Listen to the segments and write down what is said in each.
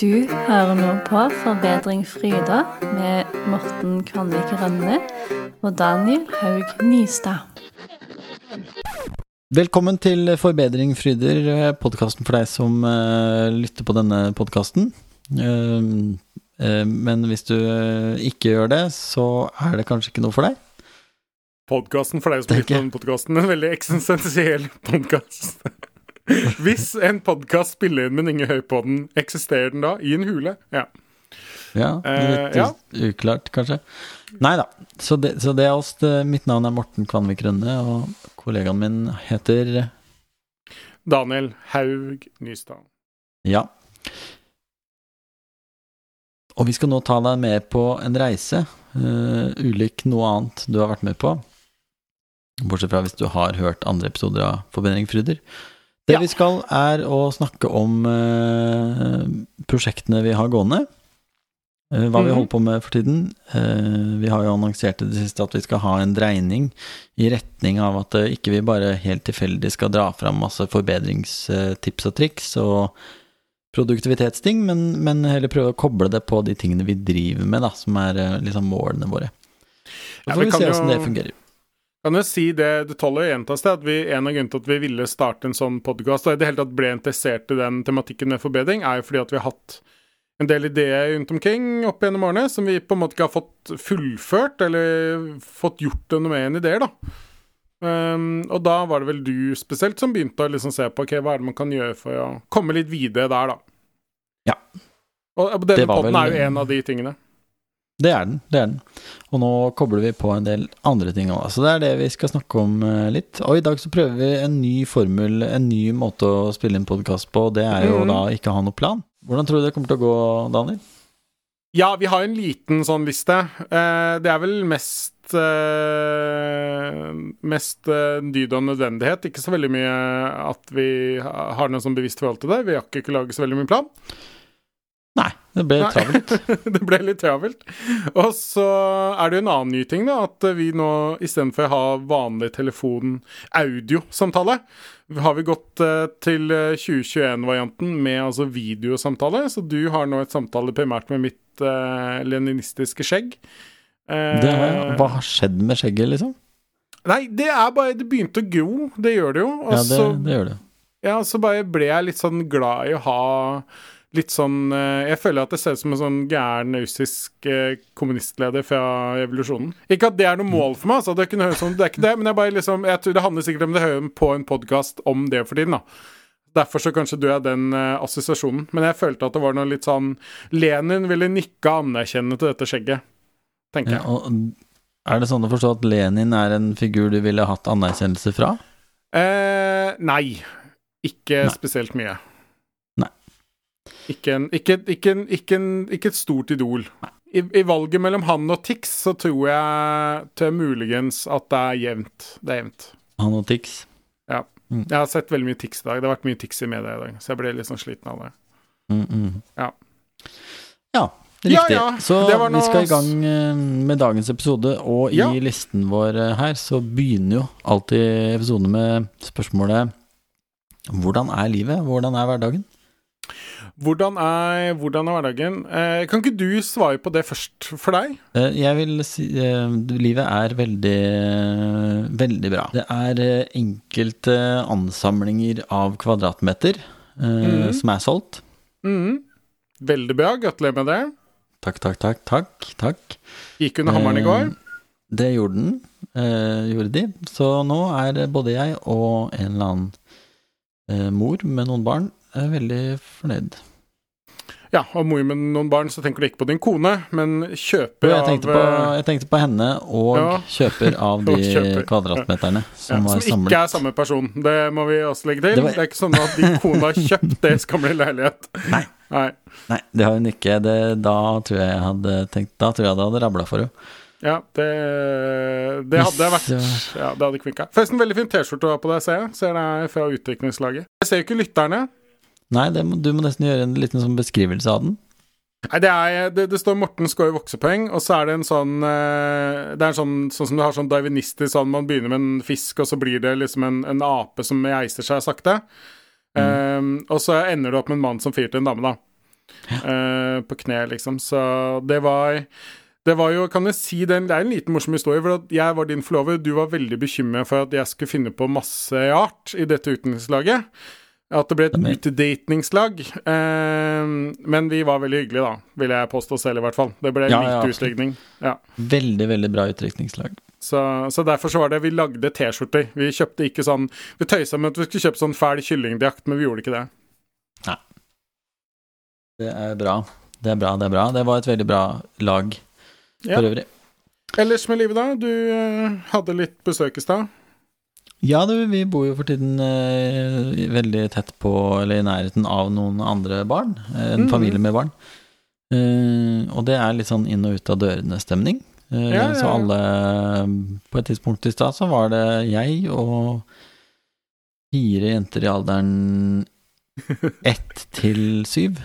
Du hører nå på Forbedring Fryda med Morten Kvanvik Rønne og Daniel Haug Nystad. Velkommen til Forbedring Fryder, podkasten for deg som uh, lytter på denne podkasten. Uh, uh, men hvis du ikke gjør det, så er det kanskje ikke noe for deg. Podkasten for deg som lytter på denne podkasten. En veldig eksistensiell podkast. Hvis en podkast spiller inn, men ingen hører på den, eksisterer den da i en hule? Ja. Ja, litt ja. uklart, kanskje. Nei da. Så så det er oss. Mitt navn er Morten Kvanvik Rønne, og kollegaen min heter Daniel Haug Nystad. Ja. Og vi skal nå ta deg med på en reise, uh, ulik noe annet du har vært med på. Bortsett fra hvis du har hørt andre episoder av Forbedring Fryder. Det Ja. vi skal, er å snakke om uh, prosjektene vi har gående. Uh, hva vi Mhm. holder på med for tiden. Uh, vi har jo annonsert i det siste at vi skal ha en dreining i retning av at ikke vi bare helt tilfeldig skal dra fram masse forbedringstips og triks og produktivitetsting, men, men heller prøve å koble det på de tingene vi driver med, da, som er liksom målene våre. Så Ja, får vi vi kan se jo- åssen det fungerer. Kan jeg si det, det tåler å gjentas det, at vi, en av grunnene til at vi ville starte en sånn podkast, og i det hele tatt ble interessert i den tematikken med forbedring, er jo fordi at vi har hatt en del ideer rundt omkring opp gjennom årene som vi på en måte ikke har fått fullført, eller fått gjort noe med en ideer, da. Um, og da var det vel du spesielt som begynte å liksom se på ok, hva er det man kan gjøre for å komme litt videre der, da. Ja. Og og denne poden vel- er jo en av de tingene. Det er den. det er den. Og nå kobler vi på en del andre ting òg. Så det er det vi skal snakke om eh, litt. Og i dag så prøver vi en ny formel, en ny måte å spille inn podkast på. og Det er jo mm. da ikke ha noe plan. Hvordan tror du det kommer til å gå, Daniel? Ja, vi har en liten sånn liste. Eh, det er vel mest eh, Mest dyd og nødvendighet. Ikke så veldig mye at vi har noe sånn bevisst forhold til det. Vi har ikke laget så veldig mye plan. Nei, det ble Nei. travelt. det ble litt travelt. Og så er det jo en annen ny ting, da. At vi nå istedenfor å ha vanlig telefon-audiosamtale, har vi gått eh, til eh, 2021-varianten med altså videosamtale. Så du har nå et samtale primært med mitt uh, leninistiske skjegg. Uh, Det hva har skjedd med skjegget, liksom? Nei, det er bare Det begynte å gro. Det gjør det jo. Og Ja, det, så, det gjør det. ja, så bare ble jeg litt sånn glad i å ha litt sånn eh, Jeg føler at det ser ut som en sånn gæren russisk eh, kommunistleder fra revolusjonen. Ikke at det er noe mål for meg, altså. Det, kunne høres sånn det er ikke det, men jeg bare liksom Jeg tror det handler sikkert om det hører på en podkast om det for tiden, da. Derfor så kanskje du er den uh, assosiasjonen. Men jeg følte at det var noe litt sånn Lenin ville nikke anerkjennende til dette skjegget, tenker Ja, jeg. og er det sånn å forstå at Lenin er en figur du ville hatt anerkjennelse fra? Eh, nei. Ikke Nei. spesielt mye. Ikke, en, ikke, ikke, en, ikke, et stort idol. I, I valget mellom han og Tix så tror jeg til muligens at det er jevnt. Det er jevnt. Han og Tix? Jeg har sett veldig mye Tix i dag. Det har vært mye Tix i media i dag, så jeg ble litt sånn sliten av det. Mm, mm. Ja. Ja, Ja, riktig. ja, Så det var vi skal i gang eh, med dagens episode, og Ja. i listen vår eh, her så begynner jo alltid episodene med spørsmålet Hvordan er livet? Hvordan er hverdagen? Hvordan er, hvordan er hverdagen? Eh, kan ikke du svare på det først for deg? Eh, Jeg vil si eh, livet er veldig veldig bra. Det er eh, enkelte ansamlinger av kvadratmeter eh, mm. som er solgt. Mm. Veldig bra. Gratulerer med det. Takk, takk, takk, takk. takk. Gikk under hammeren i går. Eh, Det gjorde den. Eh, gjorde de. Så nå er både jeg og en eller annen eh, mor med noen barn veldig fornøyd. Ja, og mor med noen barn, så tenker du ikke på din kone, men kjøper jeg tenkte, av på, eh, jeg tenkte på henne og Ja. kjøper av de kjøper. kvadratmeterne ja, som var Som samlet. ikke er samme person. Det må vi også legge til. Det Det, er ikke sånn at din kone har kjøpt deres gamle leilighet. Nei. Nei. Nei, det har hun ikke. Det, da tror jeg jeg hadde tenkt Da tror jeg det hadde rabla for henne. Ja, det, det hadde vært Ja, det hadde kvinka. Forresten, veldig fin T-skjorte du har på deg, ser jeg. Ser det er fra utviklingslaget. Jeg ser jo ikke lytterne. Nei, det må, du må nesten gjøre en liten sånn beskrivelse av den. Nei, det, er, det, det står Morten scorer voksepoeng, og så er det en sånn eh, Det er en sånn, sånn som du har sånn darwinistisk sånn man begynner med en fisk, og så blir det liksom en, en ape som reiser seg sakte. Mm. Um, og så ender det opp med en mann som fyrer til en dame, da. eh, på kne, liksom. Så det var det var jo, kan jeg si, det er en liten morsom historie. for Jeg var din forlover. Du var veldig bekymret for at jeg skulle finne på masse rart i dette utdrikningslaget. At det ble et utdatingslag. Eh, men vi var veldig hyggelige, da. Vil jeg påstå selv, i hvert fall. Det ble Ja, litt ja, utlegning. Ja. Veldig, veldig bra utdrikningslag. Så, så derfor så var det Vi lagde T-skjorter. Vi kjøpte ikke sånn Vi tøysa med at vi skulle kjøpe sånn fæl kyllingdrakt, men vi gjorde ikke det. Det er bra. Det er bra, det er bra. Det var et veldig bra lag Ja. for øvrig. Ellers med livet, da? Du eh, hadde litt besøk i stad. Ja, du, vi bor jo for tiden eh, veldig tett på, eller i nærheten av noen andre barn. eh, En Mhm. familie med barn. Eh, og det er litt sånn inn og ut av dørene-stemning. Eh, Ja, ja, Så alle På et tidspunkt i stad så var det jeg og fire jenter i alderen ett til syv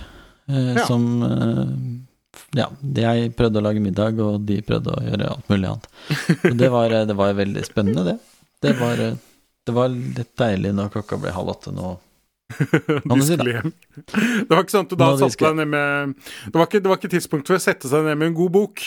eh, Ja. som ja, jeg prøvde å lage middag, og de prøvde å gjøre alt mulig annet. Og det var, det var veldig spennende, det. Det var, det var litt deilig når klokka ble halv åtte nå. Du skulle hjem. Det var ikke sånn at du da Nå satte deg ned med det var, ikke, det var ikke tidspunkt for å sette seg ned med en god bok.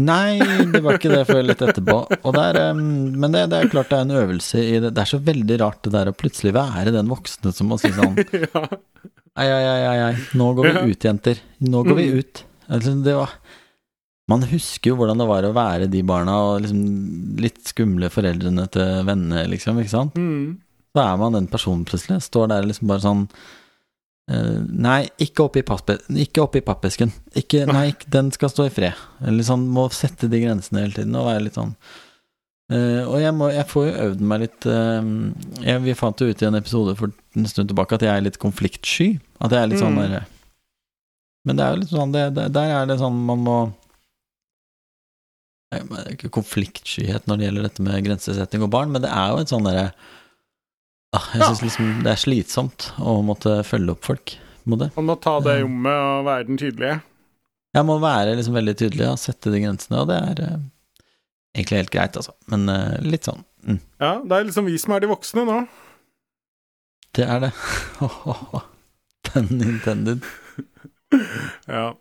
Nei, det var ikke det før litt etterpå. Og det er, em, men det, det er klart det er en øvelse i det. Det er så veldig rart det der å plutselig være den voksne som må si sånn ei, ei, ei, ei. nå går vi ut, jenter. Nå går vi Mm. ut. Altså, det var Man husker jo hvordan det var å være de barna og liksom litt skumle foreldrene til vennene, liksom, ikke sant? Mm. Så er man den personen plutselig. Står der liksom bare sånn uh, Nei, ikke oppi, ikke oppi pappesken. Ikke, nei, ikke, den skal stå i fred. Eller sånn, må sette de grensene hele tiden og være litt sånn uh, og jeg, må, jeg får jo øvd meg litt uh, jeg, Vi fant jo ut i en episode for en stund tilbake at jeg er litt konfliktsky. At jeg er litt sånn Mm. der Men det er jo litt sånn det, det, Der er det sånn man må Det er ikke konfliktskyhet når det gjelder dette med grensesetting og barn, men det er jo et sånn derre ah, Jeg syns liksom det er slitsomt å måtte følge opp folk med det. Man må ta det Ja. rommet og være den tydelige. Jeg må være liksom veldig tydelig og sette de grensene, og det er eh, egentlig helt greit, altså. Men eh, litt sånn mm, Ja, det er liksom vi som er de voksne nå. Det er det. Den intended. Ja.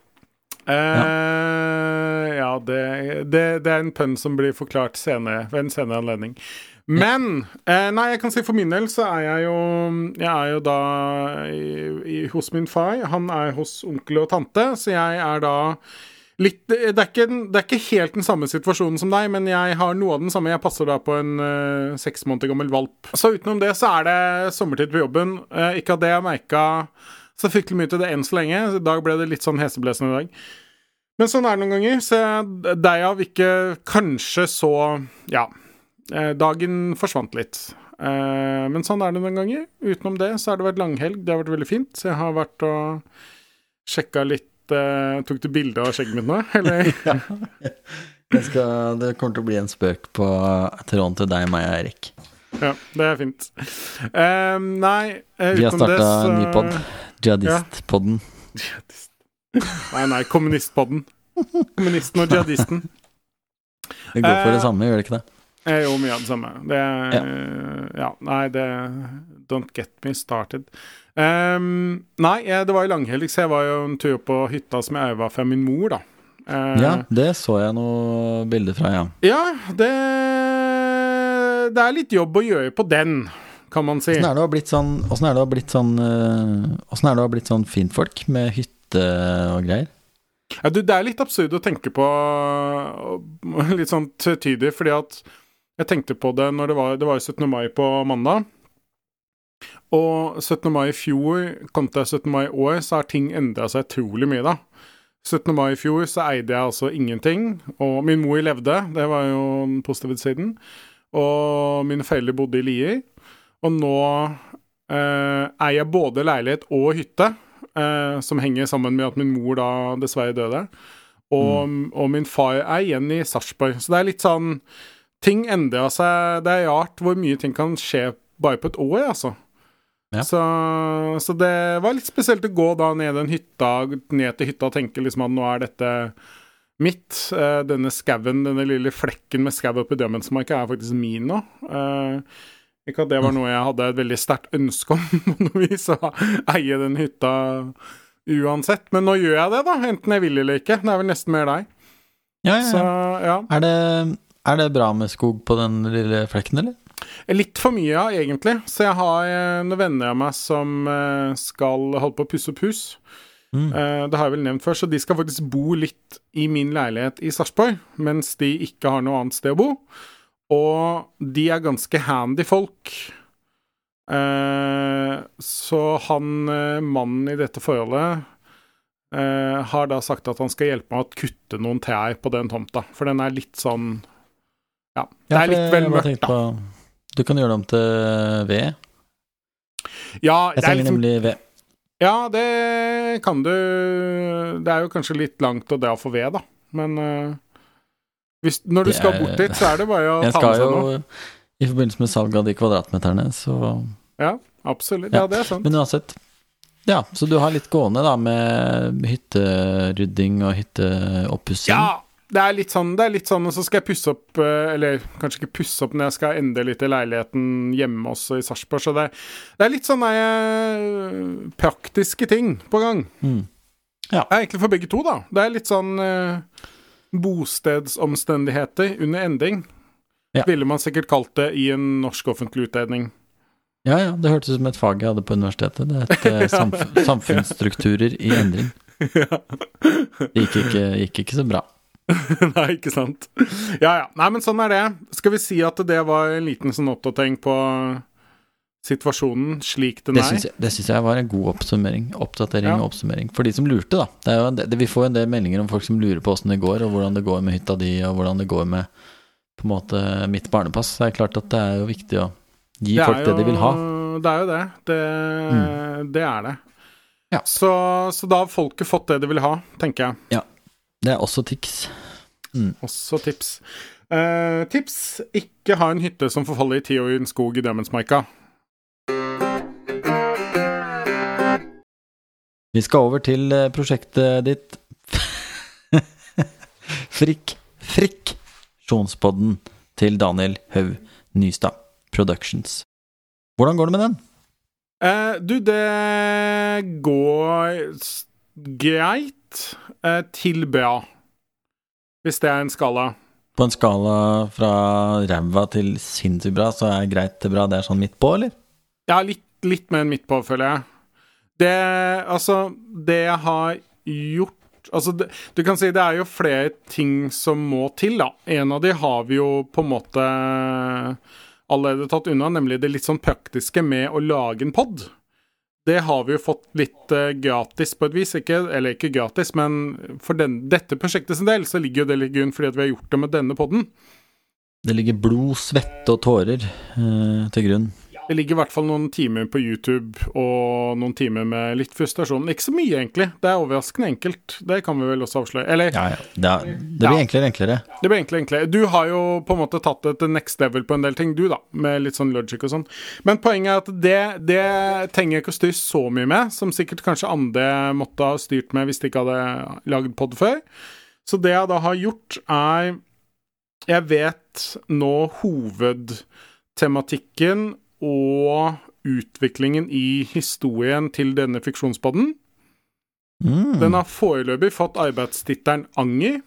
Eh, ja, det, det, det er en pønn som blir forklart senere, ved en senere anledning. Men eh, Nei, jeg kan si for min del så er jeg jo Jeg er jo da i, i, hos min far. Han er hos onkel og tante, så jeg er da litt Det er ikke, det er ikke helt den samme situasjonen som deg, men jeg har noe av den samme. Jeg passer da på en uh, seks måneder gammel valp. Så utenom det så er det sommertid på jobben. Ikke at det jeg merka så fryktelig mye til det enn så lenge. I dag ble det litt sånn heseblesende i dag. Men sånn er det noen ganger. Så derav ikke kanskje så Ja. eh, Dagen forsvant litt. Eh, Men sånn er det noen ganger. Utenom det så har det vært langhelg. Det har vært veldig fint. Så jeg har vært og sjekka litt eh, Tok du bilde av skjegget mitt nå, eller? Det, skal, det kommer til å bli en spøk på tråden til deg, meg og Erik. Ja, det er fint. Uh, nei, Vi har utenom det starta så en ny pod. Jihadistpodden. Nei, nei, kommunistpodden. Kommunisten og jihadisten. Det går for det Eh, samme, gjør det ikke det? Eh, jo mye av det samme. Det Ja. nei, det Don't get me started. Um, nei, det var jo langhelg, så jeg var jo en tur på hytta som jeg øva fra min mor, da. Uh, Ja, det så jeg noe bilder fra, ja. ja, det Det er litt jobb å gjøre på den, kan man si. Åssen er det å ha blitt sånn Åssen er det å ha blitt sånn eh, Åssen er det å ha blitt sånn fintfolk med hytte og greier? Ja, du, det er litt absurd å tenke på Litt sånn tvetydig, fordi at jeg tenkte på det når det var, det var jo 17. mai på mandag. Og 17. mai i fjor kontra 17. mai i år, så har ting endra seg utrolig mye, da. 17. mai i fjor så eide jeg altså ingenting, og min mor levde, det var jo den positive siden. Og mine foreldre bodde i Lier. Og nå eh, eier jeg både leilighet og hytte, eh, som henger sammen med at min mor da dessverre døde. Og, og min far er igjen i Sarpsborg. Så det er litt sånn Ting endrer seg. Det er rart hvor mye ting kan skje bare på et år, altså. Ja. Så, så det var litt spesielt å gå da ned den hytta, ned til hytta og tenke liksom at nå er dette mitt. Eh, denne skauen, denne lille flekken med skau oppi Dømmensmarka, er faktisk min nå. Eh, ikke at det var noe jeg hadde et veldig sterkt ønske om på noe vis, å eie den hytta uansett. Men nå gjør jeg det, da. Enten jeg vil eller ikke. Det er vel nesten mer deg. Ja, ja, Så ja. ja. Er det, er det bra med skog på den lille flekken, eller? Litt for mye, ja, egentlig. Så jeg har eh, noen venner av meg som eh, skal holde på å pusse opp hus. Mm. Eh, det har jeg vel nevnt før, så de skal faktisk bo litt i min leilighet i Sarpsborg, mens de ikke har noe annet sted å bo. Og de er ganske handy folk. Eh, så han eh, mannen i dette forholdet eh, har da sagt at han skal hjelpe meg å kutte noen trær på den tomta, for den er litt sånn Ja, det Ja, er litt vel mørkt, da. Du kan gjøre det om til ved. Ja, Jeg er trenger liksom nemlig ved. Ja, det kan du Det er jo kanskje litt langt å dra for ved, da, men eh, hvis, når du skal er- bort dit, så er det bare å ta med seg noe. i forbindelse med salg av de kvadratmeterne, så Ja, absolutt. Ja, Ja, det er sant. Men uansett. Ja, så du har litt gående da med hytterydding og hytteoppussing? Ja, det er litt sånn, det er litt sånn, og så skal jeg pusse opp eh, Eller kanskje ikke pusse opp, men jeg skal endre litt i leiligheten hjemme også i Sarpsborg, så det, det er litt sånne eh, praktiske ting på gang. Mm. Det er egentlig for begge to, da. Det er litt sånn eh, bostedsomstendigheter under endring. Ja. Ville man sikkert kalt det i en norsk offentlig utredning. Ja, ja, det hørtes ut som et fag jeg hadde på universitetet. Det het ja. samf samfunnsstrukturer i endring. Det gikk ikke, gikk ikke så bra. Nei, ikke sant. Ja ja. Nei, men sånn er det. Skal vi si at det var en liten sånn oppdatering på situasjonen slik den Det er? syns jeg, det synes jeg var en god oppsummering. Oppdatering Ja. og oppsummering. For de som lurte, da. Jo del, det, vi får jo en del meldinger om folk som lurer på åssen det går, og hvordan det går med hytta di, og hvordan det går med på en måte mitt barnepass. Det er klart at det er jo viktig å gi Det folk folk det de vil ha. Det er jo det. Det, det er det. Ja. Så, så da har folket fått det de vil ha, tenker jeg. Det er også Tix. Også tips. Eh, tips ikke ha en hytte som forfaller i ti år i en skog i Dømmensmarka. Vi skal over til eh, prosjektet ditt Frikk Friksjonspodden til Daniel Haug Nystad Productions. Hvordan går det med den? Eh, du, det går greit eh, til bra. Hvis det er en skala. På en skala fra ræva til sinnssykt bra, så er greit til bra. Det er sånn midt på, eller? Ja, litt, litt mer enn midt på, føler jeg. Det Altså, det jeg har gjort Altså, det, du kan si det er jo flere ting som må til, da. En av de har vi jo på en måte allerede tatt unna, nemlig det litt sånn praktiske med å lage en pod. Det har vi jo fått litt uh, gratis på et vis, ikke, eller ikke gratis, men for den, dette prosjektet sin del så ligger jo det litt grunn fordi at vi har gjort det med denne podden. Det ligger blod, svette og tårer uh, til grunn. Det ligger i hvert fall noen timer på YouTube og noen timer med litt frustrasjon. Ikke så mye, egentlig. Det er overraskende enkelt. Det kan vi vel også avsløre. Eller, Ja, ja. Det, er, det blir Ja. enklere enklere. det blir enklere enklere. Du har jo på en måte tatt det til next level på en del ting, du, da. Med litt sånn logic og sånn. Men poenget er at det, det trenger jeg ikke å styre så mye med, som sikkert kanskje andre måtte ha styrt med hvis de ikke hadde lagd pod før. Så det jeg da har gjort, er Jeg vet nå hovedtematikken og utviklingen i historien til denne fiksjonspodden. Mm. Den har foreløpig fått arbeidstittelen Anger.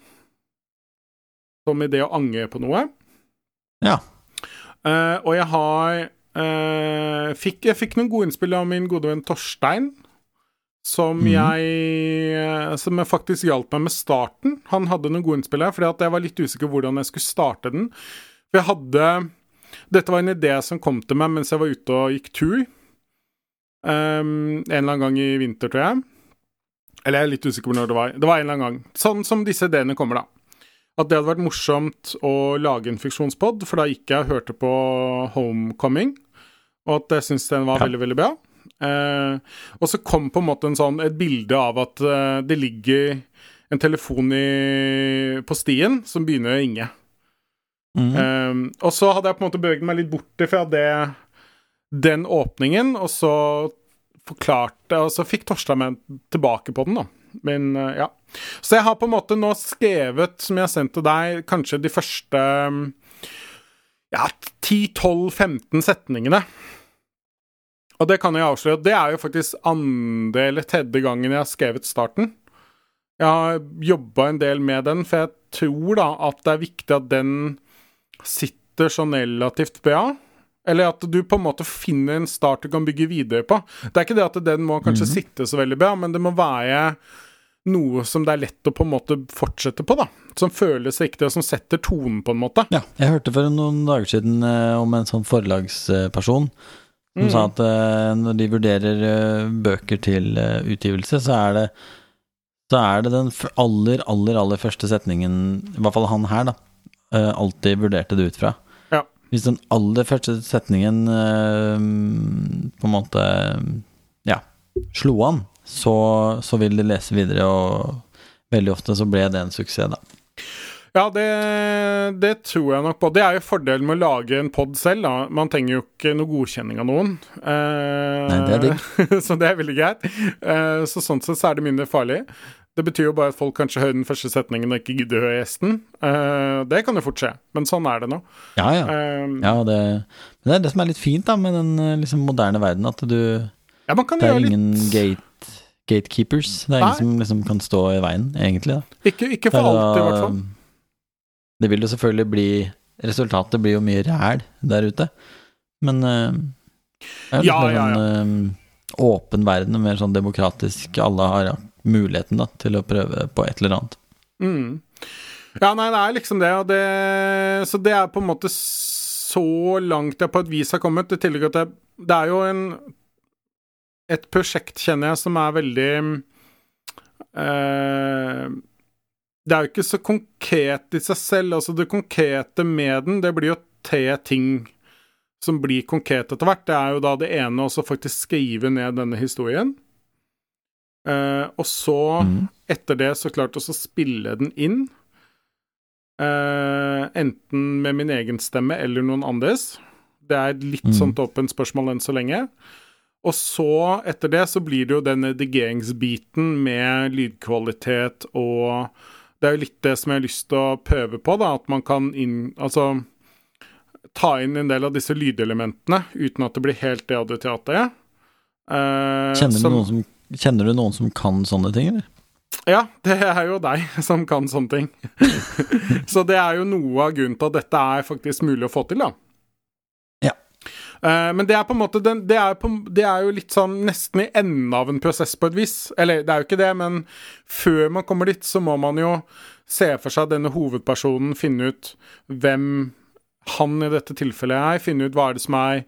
Som i det å ange på noe. Ja. Uh, og jeg har uh, fikk, Jeg fikk noen gode innspill av min gode venn Torstein. Som mm. jeg eh, Som jeg faktisk hjalp meg med starten. Han hadde noen gode innspill her, fordi jeg var litt usikker hvordan jeg skulle starte den. For jeg hadde Dette var en idé som kom til meg mens jeg var ute og gikk tur. Um, en eller annen gang i vinter, tror jeg. Eller jeg er litt usikker på når det var. Det var en eller annen gang. Sånn som disse ideene kommer, da. At det hadde vært morsomt å lage en fiksjonspod, for da gikk jeg og hørte på Homecoming, og at jeg syntes den var Ja. veldig, veldig bra. Uh, og så kom på en måte en sånn, et bilde av at uh, det ligger en telefon i, på stien som begynner å ringe. Mm. Um, og så hadde jeg på en måte beveget meg litt bort fra det, den åpningen, og så forklarte Og så fikk Torstein meg tilbake på den, da. Men uh, ja. Så jeg har på en måte nå skrevet, som jeg har sendt til deg, kanskje de første ja, 10-12-15 setningene. Og det kan jeg avsløre. Det er jo faktisk andre eller tredje gangen jeg har skrevet starten. Jeg har jobba en del med den, for jeg tror da at det er viktig at den sitter sånn relativt bra. Eller at du på en måte finner en start du kan bygge videre på. Det er ikke det at den må kanskje Mhm. sitte så veldig bra, men det må være noe som det er lett å på en måte fortsette på, da. Som føles riktig, og som setter tonen, på en måte. Ja, jeg hørte for noen dager siden eh, om en sånn forlagsperson som Mm. sa at eh, når de vurderer eh, bøker til eh, utgivelse, så er det så er det den aller, aller, aller første setningen, i hvert fall han her, da, eh, alltid vurderte det ut fra. Ja. Hvis den aller første setningen uh, på en måte ja, slo an, så, så vil de lese videre, og veldig ofte så ble det en suksess, da. Ja, det, det tror jeg nok på. Det er jo fordelen med å lage en pod selv. da. Man trenger jo ikke noe godkjenning av noen. Eh, Nei, det er digg. så det er veldig greit. Eh, så sånn sett så er det mindre farlig. Det betyr jo bare at folk kanskje hører den første setningen og ikke gidder å høre gjesten. Uh, det kan jo fort skje, men sånn er det nå. Ja, ja. Uh, Ja, det, det er det som er litt fint da med den eh, liksom, moderne verden, at du ja, man kan Det er gjøre litt ingen gate, gatekeepers. Det er ingen som liksom kan stå i veien, egentlig. Da. Ikke, ikke for er alltid, i hvert fall. det vil jo selvfølgelig bli Resultatet blir jo mye ræl der ute, men uh, det er jo Ja, mer ja, sånn eh, åpen verden, mer sånn demokratisk. Alle har ja, muligheten da til å prøve på et eller annet. Mm. Ja, nei, det er liksom det, og det Så det er på en måte så langt jeg på et vis har kommet. I tillegg at det, er jo en Et prosjekt, kjenner jeg, som er veldig eh, Det er jo ikke så konkret i seg selv. Altså, det konkrete med den, det blir jo tre ting som blir konkret etter hvert. Det er jo da det ene å faktisk skrive ned denne historien. Eh, og så mm. etter det så klart også spille den inn. Uh, enten med min egen stemme eller noen andres. Det er et litt Mm. sånt åpent spørsmål enn så lenge. Og så, etter det, så blir det jo den redigeringsbiten med lydkvalitet og Det er jo litt det som jeg har lyst til å prøve på, da. At man kan inn Altså ta inn en del av disse lydelementene uten at det blir helt radioteater. Uh, Kjenner du, som- noen som, kjenner du noen som kan sånne ting, eller? Ja, det er jo deg som kan sånne ting. så det er jo noe av grunnen til at dette er faktisk mulig å få til, da. Ja. Eh, men det er på en måte det, er på, det er jo litt sånn nesten i enden av en prosess på et vis. Eller det er jo ikke det, men før man kommer dit, så må man jo se for seg denne hovedpersonen, finne ut hvem han i dette tilfellet er, finne ut hva er det som er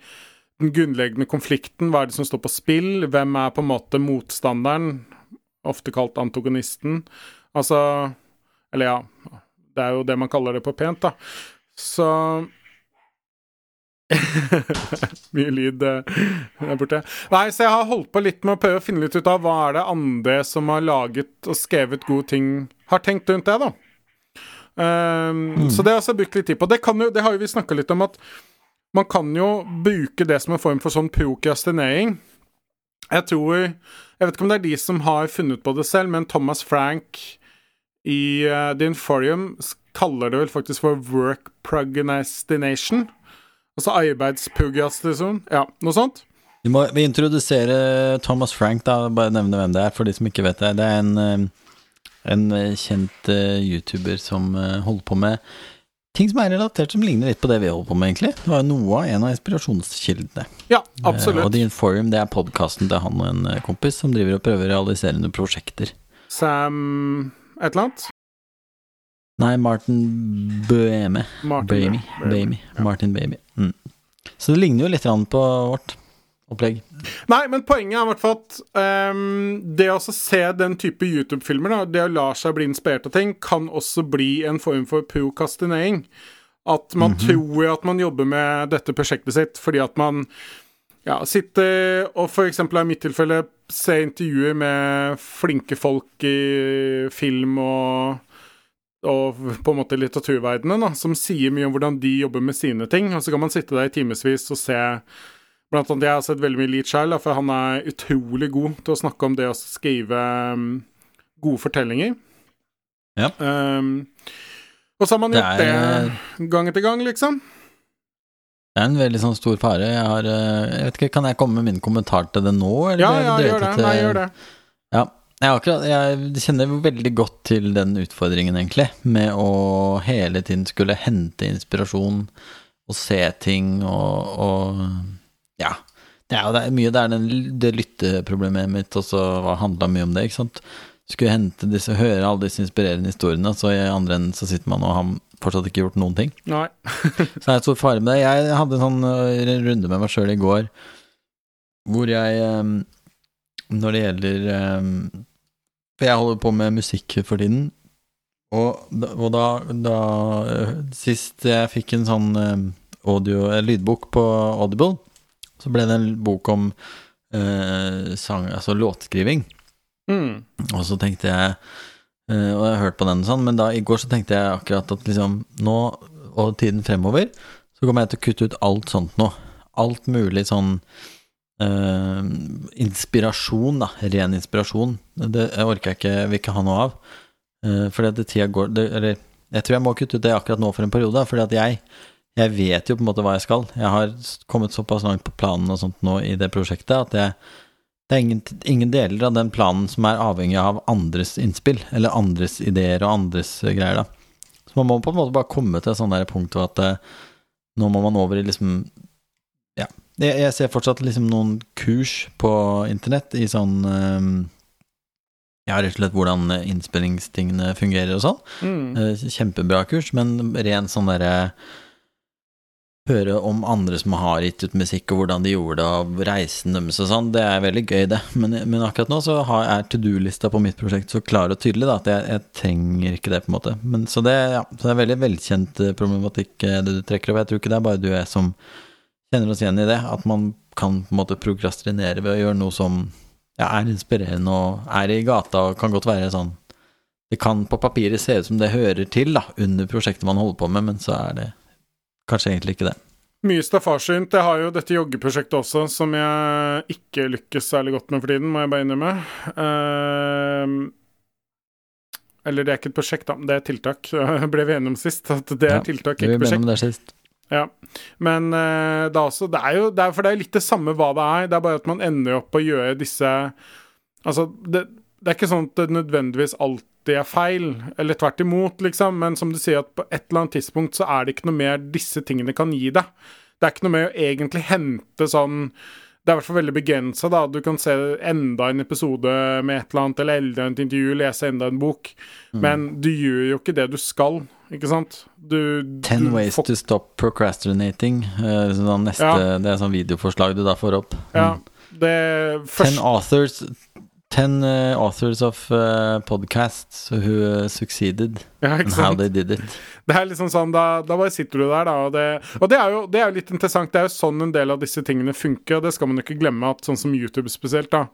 den grunnleggende konflikten, hva er det som står på spill, hvem er på en måte motstanderen, ofte kalt antagonisten. Altså Eller ja, det er jo det man kaller det på pent, da. Så Mye lyd eh, der borte. Nei, så jeg har holdt på litt med å prøve å finne litt ut av hva er det andre som har laget og skrevet gode ting, har tenkt rundt det, da. Um, Så det har jeg også brukt litt tid på. Det, kan jo, det har jo vi snakka litt om, at man kan jo bruke det som en form for sånn prokrastinering. Jeg tror Jeg vet ikke om det er de som har funnet på det selv, men Thomas Frank i uh, The Inforium kaller det vel faktisk for work prognostination. Altså arbeidsprograstinasjon. Ja, noe sånt. Vi må vi introdusere Thomas Frank, da. Bare nevne hvem det er, for de som ikke vet det. Det er en, eh, en eh, kjent uh, YouTuber som uh, holder på med ting som er relatert, som ligner litt på det vi holder på med, egentlig. Det var jo noe av en av inspirasjonskildene. Ja, Eh, Og din The Inforum, det er podkasten til han og en eh, kompis som driver og prøver å realisere noen prosjekter. Sam et eller annet? Nei, Martin Bøhme. Martin Bamy. Ja. Martin Baby. Mm. Så det ligner jo litt på vårt opplegg. Nei, men poenget er i hvert fall at um, det å se den type YouTube-filmer, det å la seg bli inspirert av ting, kan også bli en form for prokastinering. At man tror at man jobber med dette prosjektet sitt fordi at man ja, sitter og eksempel i mitt tilfelle ser intervjuer med flinke folk i film og og på en måte litteraturverdenen, da, som sier mye om hvordan de jobber med sine ting. Og så kan man sitte der i timevis og se Blant annet, Jeg har sett veldig mye Leach selv, for han er utrolig god til å snakke om det å skrive um, gode fortellinger. Ja. Um, og så har man gjort det, er- gang etter gang, liksom. Det er en veldig sånn stor fare. Jeg har eh, Jeg vet ikke, Kan jeg komme med min kommentar til det nå? Eller Ja, ja, gjør det. Til, Nei, gjør det. Ja. Jeg, akkurat, jeg kjenner veldig godt til den utfordringen, egentlig, med å hele tiden skulle hente inspirasjon og se ting og, og Ja. Det er jo det er mye det er den, det lytteproblemet mitt også handla mye om det, ikke sant. Skulle hente disse, høre alle disse inspirerende historiene, så i andre enden så sitter man og har fortsatt ikke gjort noen ting. Nei. Så er det stor fare med det. Jeg hadde en sånn øh, runde med meg sjøl i går hvor jeg Når det gjelder For jeg holder på med musikk for tiden. Og, og da, da øh, Sist jeg fikk en sånn audio, eh, lydbok på Audible, så ble det en bok om eh, sang, altså låtskriving. Mm. Og så tenkte jeg eh, Og jeg har hørt på den sånn, men da i går så tenkte jeg akkurat at liksom nå og tiden fremover, så kommer jeg til å kutte ut alt sånt nå. Alt mulig sånn eh, inspirasjon, da. Ren inspirasjon. Det jeg orker jeg ikke, vil ikke ha noe av. Uh, fordi at tida går det, Eller jeg tror jeg må kutte ut det akkurat nå for en periode, fordi at jeg jeg vet jo på en måte hva jeg skal. Jeg har kommet såpass langt på planen og sånt nå i det prosjektet at jeg det er ingen, ingen deler av den planen som er avhengig av andres innspill, eller andres ideer og andres eh, greier, da. Så man må på en måte bare komme til et sånt der punkt at eh, nå må man over i liksom Ja. Jeg, jeg ser fortsatt liksom noen kurs på internett i sånn um, Ja, rett og slett hvordan innspillingstingene fungerer og sånn. Mm. Kjempebra kurs, men ren sånn derre Høre om andre som har gitt ut musikk, og hvordan de gjorde det, og reisen deres og sånn, det er veldig gøy, det. Men, men akkurat nå så har, er to do-lista på mitt prosjekt så klar og tydelig da, at jeg, jeg trenger ikke det, på en måte. Men, så, det, ja, så det er veldig velkjent eh, problematikk eh, det du trekker opp. Jeg tror ikke det er bare du og jeg som kjenner oss igjen i det. At man kan på en måte prokrastinere ved å gjøre noe som ja, er inspirerende og er i gata og kan godt være sånn Det kan på papiret se ut som det hører til da, under prosjektet man holder på med, men så er det kanskje egentlig ikke det. Mye staffasjent. Jeg har jo dette joggeprosjektet også, som jeg ikke lykkes særlig godt med for tiden, må jeg bare innrømme. Uh, eller det er ikke et prosjekt, da. Det er et tiltak. Ble vi enige om sist, at det er Ja, tiltak, ikke prosjekt. om det sist. Ja. Men uh, det er også Det er jo det er, For det er litt det samme hva det er. Det er bare at man ender opp å gjøre disse Altså, det, det er ikke sånn at det nødvendigvis alltid er feil, eller tvert imot, liksom, men som du sier, at på et eller annet tidspunkt så er det ikke noe mer disse tingene kan gi deg. Det er ikke noe med å egentlig hente sånn Det er i hvert fall veldig begrensa, da. Du kan se enda en episode med et eller annet, eller enda et intervju, lese enda en bok, men du gjør jo ikke det du skal, ikke sant? Du Ten du ways to stop procrastinating. sånn neste, Ja. Det er sånn videoforslag du da får opp. Ja, Det det Ten authors Ten uh, authors of uh, podcasts who eh, succeeded ja, and how they did it. Det er liksom sånn, da, da bare sitter du der, da. Og, det, og det, er jo, det er jo litt interessant. Det er jo sånn en del av disse tingene funker, og det skal man jo ikke glemme. at Sånn som YouTube spesielt, da.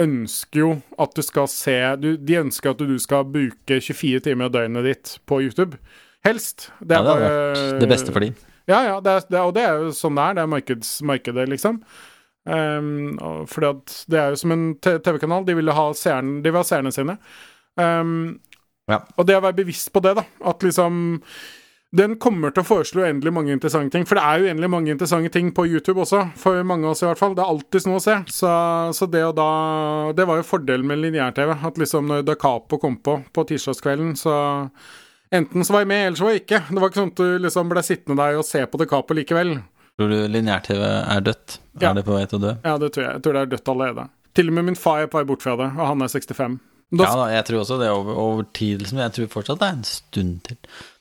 Ønsker jo at du skal se du, De ønsker at du skal bruke 24 timer av døgnet ditt på YouTube. Helst. Det Ja, er det hadde bare det beste for dem. Ja, ja, det det, er- og det er jo sånn det er. Det er markeds, markedet, liksom. Um, fordi at det er jo som en TV-kanal. De vil ha seerne, de vil ha seerne sine. Um, Ja. Og det å være bevisst på det, da. At liksom Den kommer til å foreslå uendelig mange interessante ting. For det er jo uendelig mange interessante ting på YouTube også. For mange av oss, i hvert fall. Det er alltid noe å se. Så, så det og da Det var jo fordelen med lineær-TV. At liksom når Da Capo kom på på tirsdagskvelden, så Enten så var jeg med, eller så var jeg ikke. Det var ikke sånn at du liksom ble sittende der og se på Da Capo likevel. Tror du lineær-TV er dødt? Ja. Er det på vei til å dø? Ja, det tror jeg. Jeg tror det er dødt allerede. Til og med min far er på vei bort fra det, og han er 65. Da, Ja da, jeg tror også det over, over tid. Liksom. Jeg tror fortsatt det er en stund til.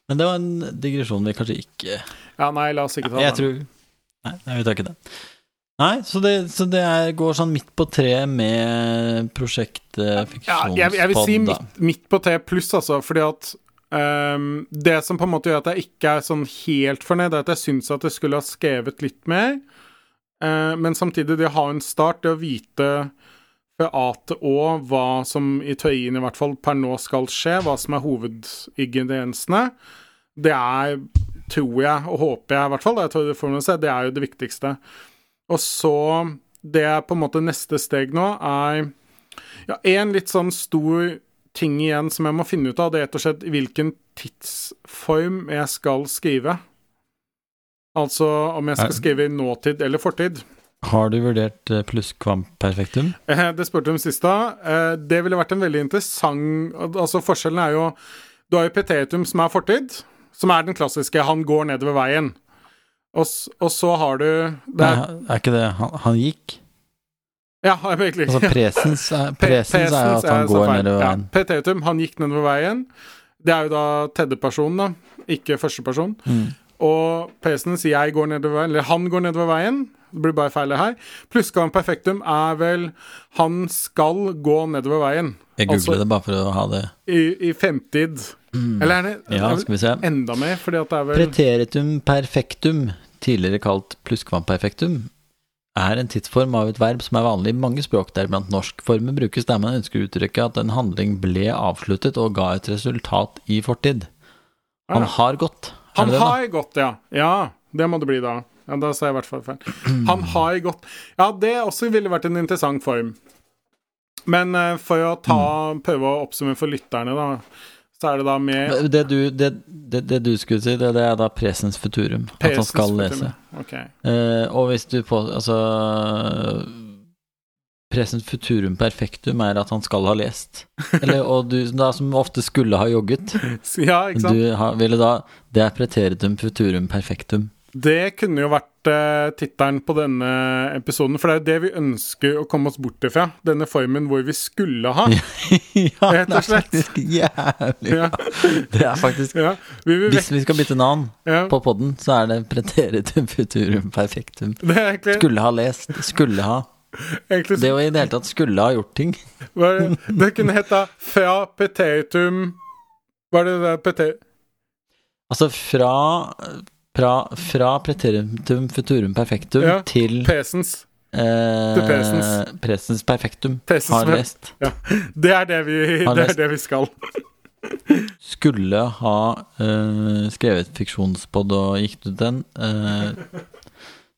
Men det var en digresjon vi kanskje ikke ja, nei, la oss ikke ta Jeg den. tror Nei, nei, vi tar ikke det. Nei, så det, så det er, går sånn midt på treet med prosjektet Ja, jeg, jeg vil si midt, midt på treet pluss, altså, fordi at ehm, Det som på en måte gjør at jeg ikke er sånn helt fornøyd, er at jeg syns at jeg skulle ha skrevet litt mer. Uh, men samtidig, det å ha en start, det å vite fra A til Å hva som i teorien i hvert fall per nå skal skje, hva som er hovedingrediensene, det er, tror jeg, og håper jeg i hvert fall, det, jeg det, seg, det er jo det viktigste. Og så Det er på en måte neste steg nå, er ja, en litt sånn stor ting igjen som jeg må finne ut av, det er rett og slett hvilken tidsform jeg skal skrive. Altså om jeg skal Er- skrive i nåtid eller fortid. Har du vurdert eh, plusskvamperfektum? Eh, Det spurte du om sist, da. Eh, Det ville vært en veldig interessant Altså Forskjellen er jo Du har jo petetum, som er fortid, som er den klassiske 'han går nedover veien'. Og, og så har du det Nei, er ikke det Han, han gikk? Ja, egentlig. Altså presens presens er jo at han går feil. nedover Ja, veien. Petetum, han gikk nedover veien. Det er jo da tredjeperson, da, ikke førsteperson. Mm. Og presens 'jeg går nedover veien', eller 'han går nedover veien'. Det blir bare feil det her. Plussgaven perfektum er vel 'han skal gå nedover veien'. Jeg googler Altså- det bare for å ha det. I, i fremtid. Eller er det, det Ja, er skal vi se. enda mer? Fordi at det er vel Preteritum perfektum, tidligere kalt plusskvamperfektum, er en tidsform av et verb som er vanlig i mange språk, deriblant norsk. Formen brukes der man ønsker å uttrykke at en handling ble avsluttet og ga et resultat i fortid. Han har gått. Han det har gått, ja. Ja, det må det bli da. Ja, Da sa jeg i hvert fall feil. Han har gått. Ja, det også ville vært en interessant form. Men eh, for å ta, prøve å oppsummere for lytterne, da, så er det da med Det du, det, det, det du skulle si, det, er da presens futurum. At han skal lese. Okay. Eh, og hvis du på Altså Presens futurum perfektum er at han skal ha lest. Eller, og du da som ofte skulle ha jogget. Ja, ikke sant? Du ha, ville da Det er preteritum futurum perfektum. Det kunne jo vært eh, tittelen på denne episoden, for det er jo det vi ønsker å komme oss bort ifra. Denne formen hvor vi skulle ha. ja, Rett og slett. det er faktisk jævlig Ja. Det er faktisk Ja, vi Hvis vi skal bytte navn ja. på podden, så er det preteritum futurum perfektum. Er egentlig, Skulle ha lest. Skulle ha. egentlig Det å i det hele tatt skulle ha gjort ting. Det kunne heta fra preteritum Hva er det det pete... Altså fra fra, fra preteritum futurum perfektum Ja, til Presens. eh, presens. presens perfektum. Presens har lest. lest. Det er det vi, det er det vi skal. Skulle ha eh, skrevet fiksjonspod og gitt ut den. eh,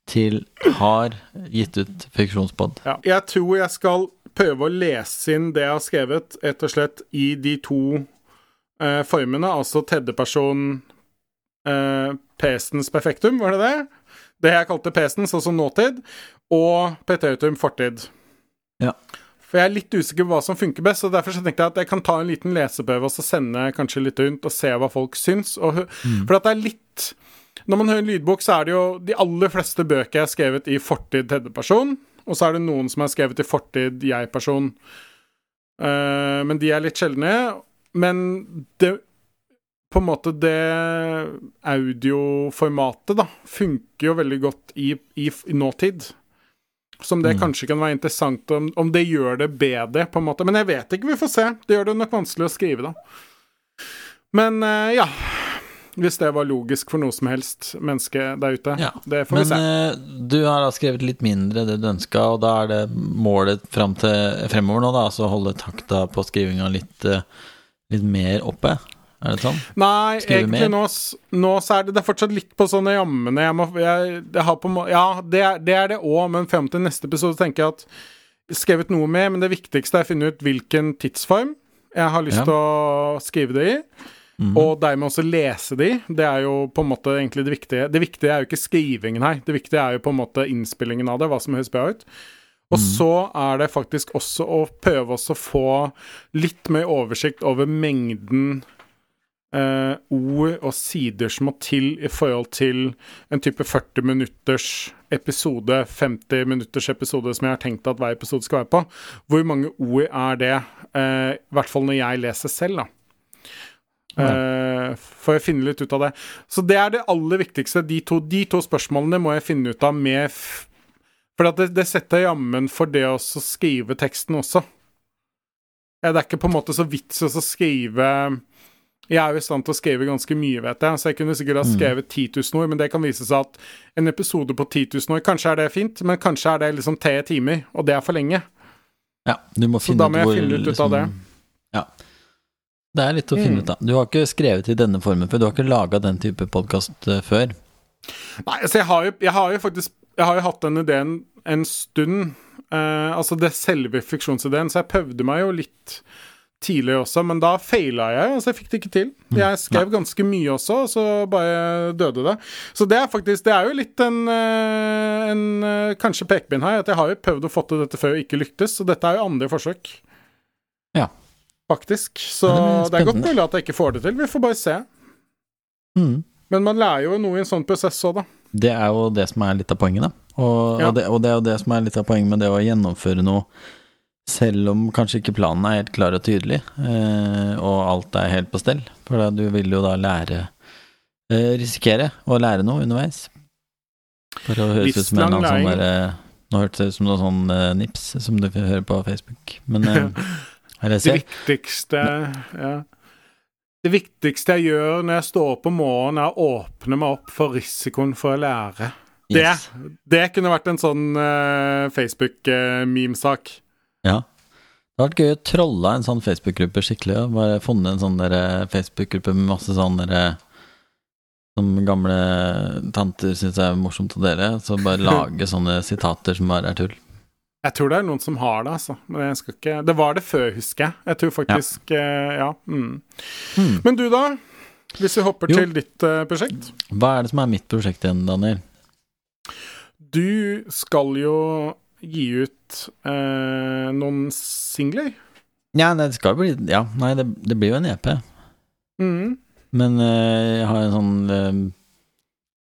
til har gitt ut fiksjonspod. Ja. Jeg tror jeg skal prøve å lese inn det jeg har skrevet, rett og slett i de to eh, formene, altså tredjeperson eh, pesens perfektum, var det det? Det jeg kalte Pestens, altså nåtid, og Peteutum fortid. Ja. For jeg er litt usikker på hva som funker best, og derfor så tenkte jeg at jeg kan ta en liten leseprøve og så sende kanskje litt rundt og se hva folk syns. Og, mm. For at det er litt Når man hører en lydbok, så er det jo de aller fleste bøker er skrevet i fortid tredjeperson, og så er det noen som er skrevet i fortid jeg-person. Uh, men de er litt sjeldne. Men det På en måte det audioformatet, da, funker jo veldig godt i, i, i nåtid. Som det Mm. kanskje kan være interessant om, om det gjør det bedre, på en måte. Men jeg vet ikke, vi får se. Det gjør det nok vanskelig å skrive, da. Men uh, ja. Hvis det var logisk for noe som helst menneske der ute. Ja. Det får vi Men se. eh, du har da skrevet litt mindre det du ønska, og da er det målet fram til fremover nå, da, altså holde takta på skrivinga litt, uh, litt mer oppe? Er det sånn? Nei, Skrive egentlig mer? nå, nå så er det, det er fortsatt litt på sånne jammene. Jeg må, jeg, jeg har på, ja, det det er det òg, men frem til neste episode tenker jeg at skrevet noe med, men det viktigste er å finne ut hvilken tidsform jeg har lyst Ja. til å skrive det i. Mhm. Og dermed også lese de. Det er jo på en måte egentlig det viktige. Det viktige er jo ikke skrivingen her. Det viktige er jo på en måte innspillingen av det, hva som høres bra ut. Og så er det faktisk også å prøve også å få litt mer oversikt over mengden eh, ord og sider som må til i forhold til en type 40 minutters episode, 50 minutters episode som jeg har tenkt at hver episode skal være på. Hvor mange ord er det? Eh, I hvert fall når jeg leser selv, da. Uh, for å finne litt ut av det. Så det er det aller viktigste. De to, de to spørsmålene må jeg finne ut av med For at det, det setter jammen for det å skrive teksten også. Det er ikke på en måte så vits å skrive Jeg er jo i stand til å skrive ganske mye, vet jeg, så jeg kunne sikkert ha Mm. skrevet 10 000 ord, men det kan vise seg at en episode på 10 000 ord, kanskje er det fint, men kanskje er det liksom tre timer, og det er for lenge. Ja, du må finne Så da må jeg hvor, finne ut ut av det. Ja. Det er litt å finne Mm. ut av. Du har ikke skrevet i denne formen før, du har ikke laga den type podkast før. Nei, altså jeg har jo, jeg har jo faktisk Jeg har jo hatt den ideen en stund. Eh, altså det selve fiksjonsideen, så jeg prøvde meg jo litt tidlig også, men da faila jeg. Altså, jeg fikk det ikke til. Jeg skrev ganske mye også, og så bare døde det. Så det er faktisk Det er jo litt en, eh, en eh, kanskje pekepinn her, at jeg har jo prøvd å få til dette før og ikke lyktes, så dette er jo andre forsøk. Ja. Faktisk. Så Ja, det det, er godt mulig at jeg ikke får det til. Vi får bare se. Mm. Men man lærer jo noe i en sånn prosess òg, da. Det er jo det som er litt av poenget, da. Og, Ja. og, det, og det er jo det som er litt av poenget med det å gjennomføre noe selv om kanskje ikke planen er helt klar og tydelig, eh, og alt er helt på stell. For da, du vil jo da lære eh, Risikere å lære noe underveis. For å høres ut som en eller annen sånn derre Nå hørtes det ut som noe sånn eh, nips som du hører på Facebook, men eh, Eller Det viktigste ja. Det viktigste jeg gjør når jeg står opp om morgenen, er å åpne meg opp for risikoen for å lære. Det, Yes. det kunne vært en sånn uh, Facebook-memesak. Ja. Det hadde vært gøy å trolle en sånn Facebook-gruppe skikkelig. Ja. bare funnet en sånn eh, Facebook-gruppe med masse sånn Som gamle tanter syns er morsomt å dele. Så bare lage sånne sitater som bare er tull. jeg tror det er noen som har det, altså. Men jeg skal ikke Det var det før, husker jeg. Jeg tror faktisk Ja. Ja. Mm. Hmm. Men du, da? Hvis vi hopper Jo. til ditt uh, prosjekt. Hva er det som er mitt prosjekt igjen, Daniel? Du skal jo gi ut eh, noen singler. Ja, det skal bli Ja, nei, det, det blir jo en EP. Mm. Men eh, jeg har en sånn eh,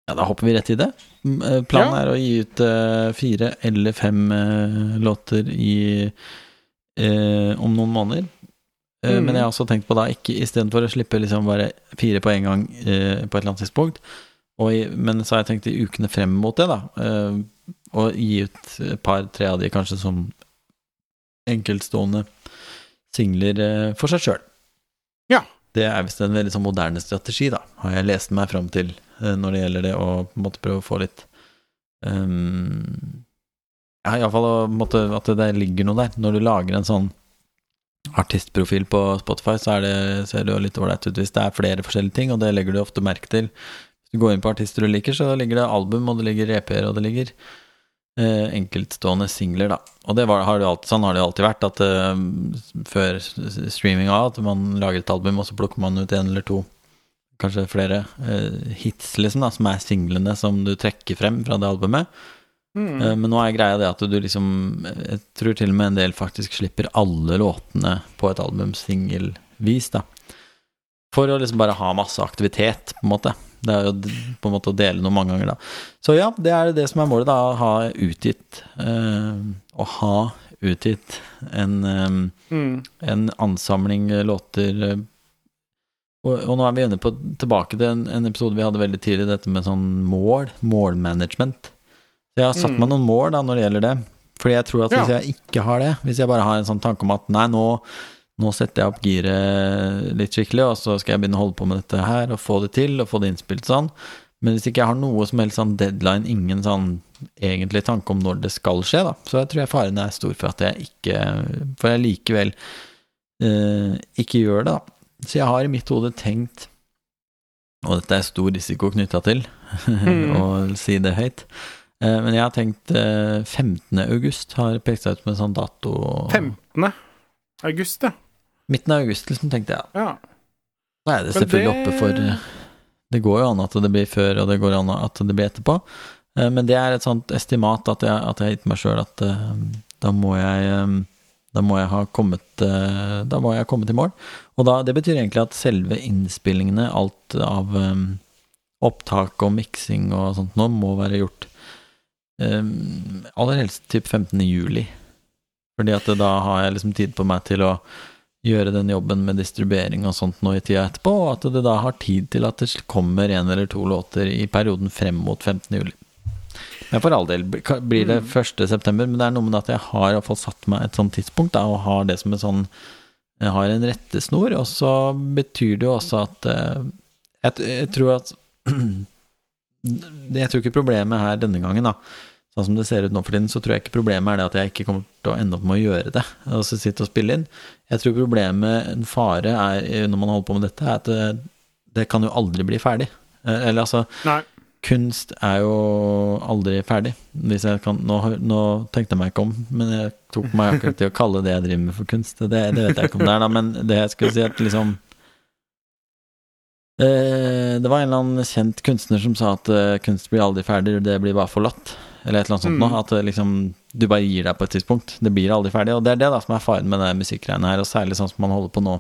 Ja, da hopper vi rett i det. Mm, eh, Planen Ja. er å gi ut eh, fire eller fem eh, låter i eh, om noen måneder. Mhm. Men jeg har også tenkt på da ikke istedenfor å slippe liksom bare fire på en gang på et eller annet tidspunkt, og men så har jeg tenkt i ukene frem mot det, da, å gi ut et par-tre av de kanskje som enkeltstående singler eh, for seg sjøl. Ja. Det er visst en veldig sånn moderne strategi, da, har jeg lest meg fram til eh, når det gjelder det å på en måte prøve å få litt um, Ja, iallfall at det ligger noe der. Når du lager en sånn artistprofil på Spotify, så det, ser det jo litt ålreit ut hvis det er flere forskjellige ting, og det legger du ofte merke til. Hvis du går inn på artister du liker, så ligger det album, og det ligger EP-er, og det ligger enkeltstående singler, da. Og det var, har det alltid, sånn har det alltid vært, at uh, før streaming av, at man lager et album, og så plukker man ut en eller to, kanskje flere uh, hits, liksom, da, som er singlene som du trekker frem fra det albumet. Mm. Eh, Men nå er greia det at du liksom Jeg tror til og med en del faktisk slipper alle låtene på et album singelvis, da. For å liksom bare ha masse aktivitet, på en måte. Det er jo på en måte å dele noe mange ganger, da. Så ja, det er det som er målet, da. Å ha utgitt eh, Å ha utgitt en eh, Mm. en ansamling låter eh, og, og nå er vi inne på tilbake til en, en episode vi hadde veldig tidlig, dette med sånn mål, målmanagement. Så jeg har satt Mm. meg noen mål da når det gjelder det. Fordi jeg tror at hvis Ja. jeg ikke har det, hvis jeg bare har en sånn tanke om at nei, nå, nå setter jeg opp giret litt skikkelig, og så skal jeg begynne å holde på med dette her, og få det til, og få det innspilt sånn. Men hvis ikke jeg har noe som helst sånn deadline, ingen sånn egentlig tanke om når det skal skje, da, så tror jeg faren er stor for at jeg ikke For jeg likevel eh, ikke gjør det, da. Så jeg har i mitt hode tenkt, og dette er stor risiko knytta til, Mm. å si det høyt, eh, men jeg har tenkt eh, 15. august har pekt seg ut som en sånn dato. 15. august, ja. Midten av august, liksom, tenkte jeg. ja. Da er det selvfølgelig det- oppe for eh, Det går jo an at det blir før, og det går an at det blir etterpå. Eh, Men det er et sånt estimat at jeg, at jeg har gitt meg sjøl at eh, da må jeg da må jeg ha kommet Da må jeg ha kommet i mål. Og da, det betyr egentlig at selve innspillingene, alt av um, opptak og miksing og sånt nå, må være gjort um, aller helst typ 15. juli. Fordi at da har jeg liksom tid på meg til å gjøre den jobben med distribuering og sånt nå i tida etterpå, og at det da har tid til at det kommer en eller to låter i perioden frem mot 15. juli. Men for all del blir det 1. september, men det er noe med at jeg har iallfall satt meg et sånt tidspunkt, da, og har det som en sånn Jeg har en rettesnor, og så betyr det jo også at eh, jeg, jeg tror at Jeg tror ikke problemet her denne gangen, da Sånn som det ser ut nå for tiden, så tror jeg ikke problemet er det at jeg ikke kommer til å ende opp med å gjøre det. Og så sitte og spille inn. Jeg tror problemet, en fare, er når man holder på med dette, er at det, det kan jo aldri bli ferdig. Eh, Eller altså, Nei. kunst er jo aldri ferdig. Kan, nå, nå, tenkte jeg meg ikke om, men jeg tok meg akkurat til å kalle det jeg driver med for kunst. Det, det vet jeg ikke om det er, da, men det jeg skulle si, at liksom eh, Det var en eller annen kjent kunstner som sa at eh, kunst blir aldri ferdig, det blir bare forlatt. Eller et eller annet sånt mm. noe. At liksom, du bare gir deg på et tidspunkt. Det blir aldri ferdig. Og det er det da som er faren med det musikkgreiene her, og særlig sånn som man holder på nå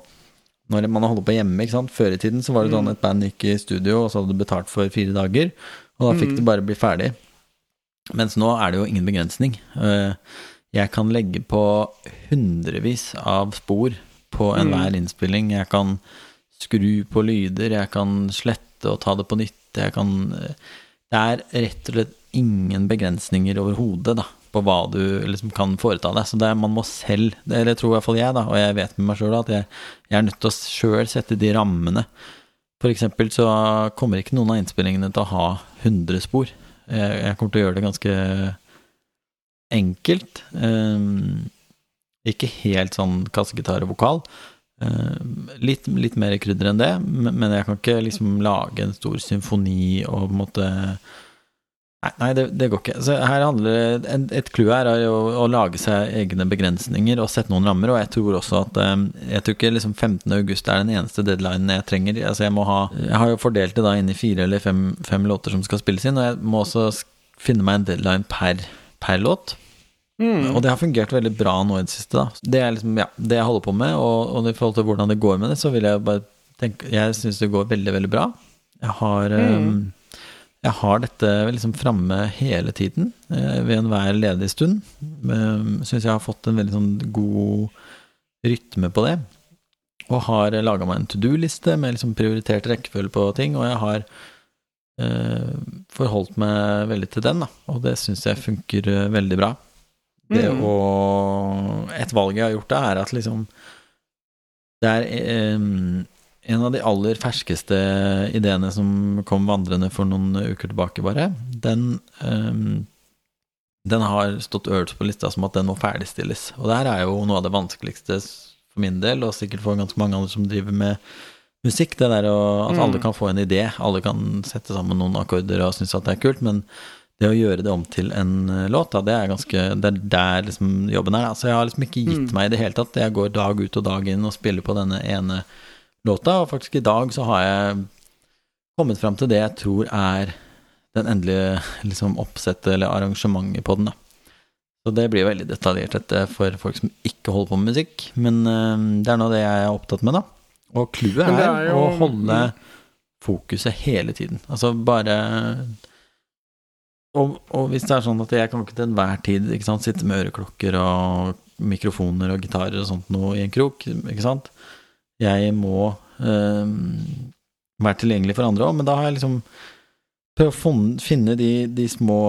når man holder på hjemme. ikke sant? Før i tiden så var det sånn mm. et band gikk i studio, og så hadde du betalt for fire dager, og da fikk mm. du bare bli ferdig. Mens nå er det jo ingen begrensning. Eh, jeg kan legge på hundrevis av spor på enhver mm. innspilling. Jeg kan skru på lyder, jeg kan slette og ta det på nytt. Jeg kan eh, Det er rett og slett ingen begrensninger overhodet, på hva du liksom kan foreta deg. Så det, er, man må selv, eller tror i hvert fall jeg, da, og jeg vet med meg sjøl at jeg, jeg, er nødt til å sjøl sette de rammene. For eksempel så kommer ikke noen av innspillingene til å ha 100 spor. Jeg, jeg kommer til å gjøre det ganske enkelt. Um, ikke helt sånn kassegitar og vokal. Uh, litt, litt, mer krydder enn det, men jeg kan ikke liksom lage en stor symfoni og på en måte Nei, det, det, går ikke. Så her handler Et, et clou her er å, å, lage seg egne begrensninger og sette noen rammer. Og jeg tror også at um, Jeg tror ikke liksom 15. august er den eneste deadlinen jeg trenger. Altså jeg ha Jeg har jo fordelt det da inn i fire eller fem, fem låter som skal spilles inn, og jeg må også finne meg en deadline per, per låt. Mm. Og det har fungert veldig bra nå i det siste. da Det er liksom, ja, det jeg holder på med, og, og i forhold til hvordan det går med det, så vil jeg bare tenke Jeg syns det går veldig, veldig bra. Jeg har mm. um, jeg har dette liksom framme hele tiden, eh, ved enhver ledig stund. Eh, Syns jeg har fått en veldig sånn god rytme på det. Og har laga meg en to do-liste med liksom prioritert rekkefølge på ting, og jeg har eh, forholdt meg veldig til den, da. Og det syns jeg funker eh, veldig bra. Det mm. å Et valg jeg har gjort, da, er at liksom Det er eh, en av de aller ferskeste ideene som kom vandrende for noen uker tilbake, bare, den, um, den har stått øverst på lista som at den må ferdigstilles. Og det her er jo noe av det vanskeligste for min del, og sikkert for ganske mange andre som driver med musikk. Det der å, at alle mm. kan få en idé, alle kan sette sammen noen akkorder og synes at det er kult, men det å gjøre det om til en eh, låt, da, det er ganske Det er der liksom jobben er. så jeg har liksom ikke gitt mm. meg i det hele tatt. Jeg går dag ut og dag inn og spiller på denne ene låta, og faktisk i dag så har jeg kommet fram til det jeg tror er den endelige liksom, oppsettet eller arrangementet på den. da. Så det blir veldig detaljert dette for folk som ikke holder på med musikk, men uh, det er nå det jeg er opptatt med, da. Og clouet er, er jo... å holde fokuset hele tiden. Altså bare og, og, hvis det er sånn at jeg kan ikke til enhver tid sant, sitte med øreklokker og mikrofoner og gitarer og sånt noe i en krok, ikke sant jeg må øh, være tilgjengelig for andre òg, men da har jeg liksom prøvd å finne de, de, små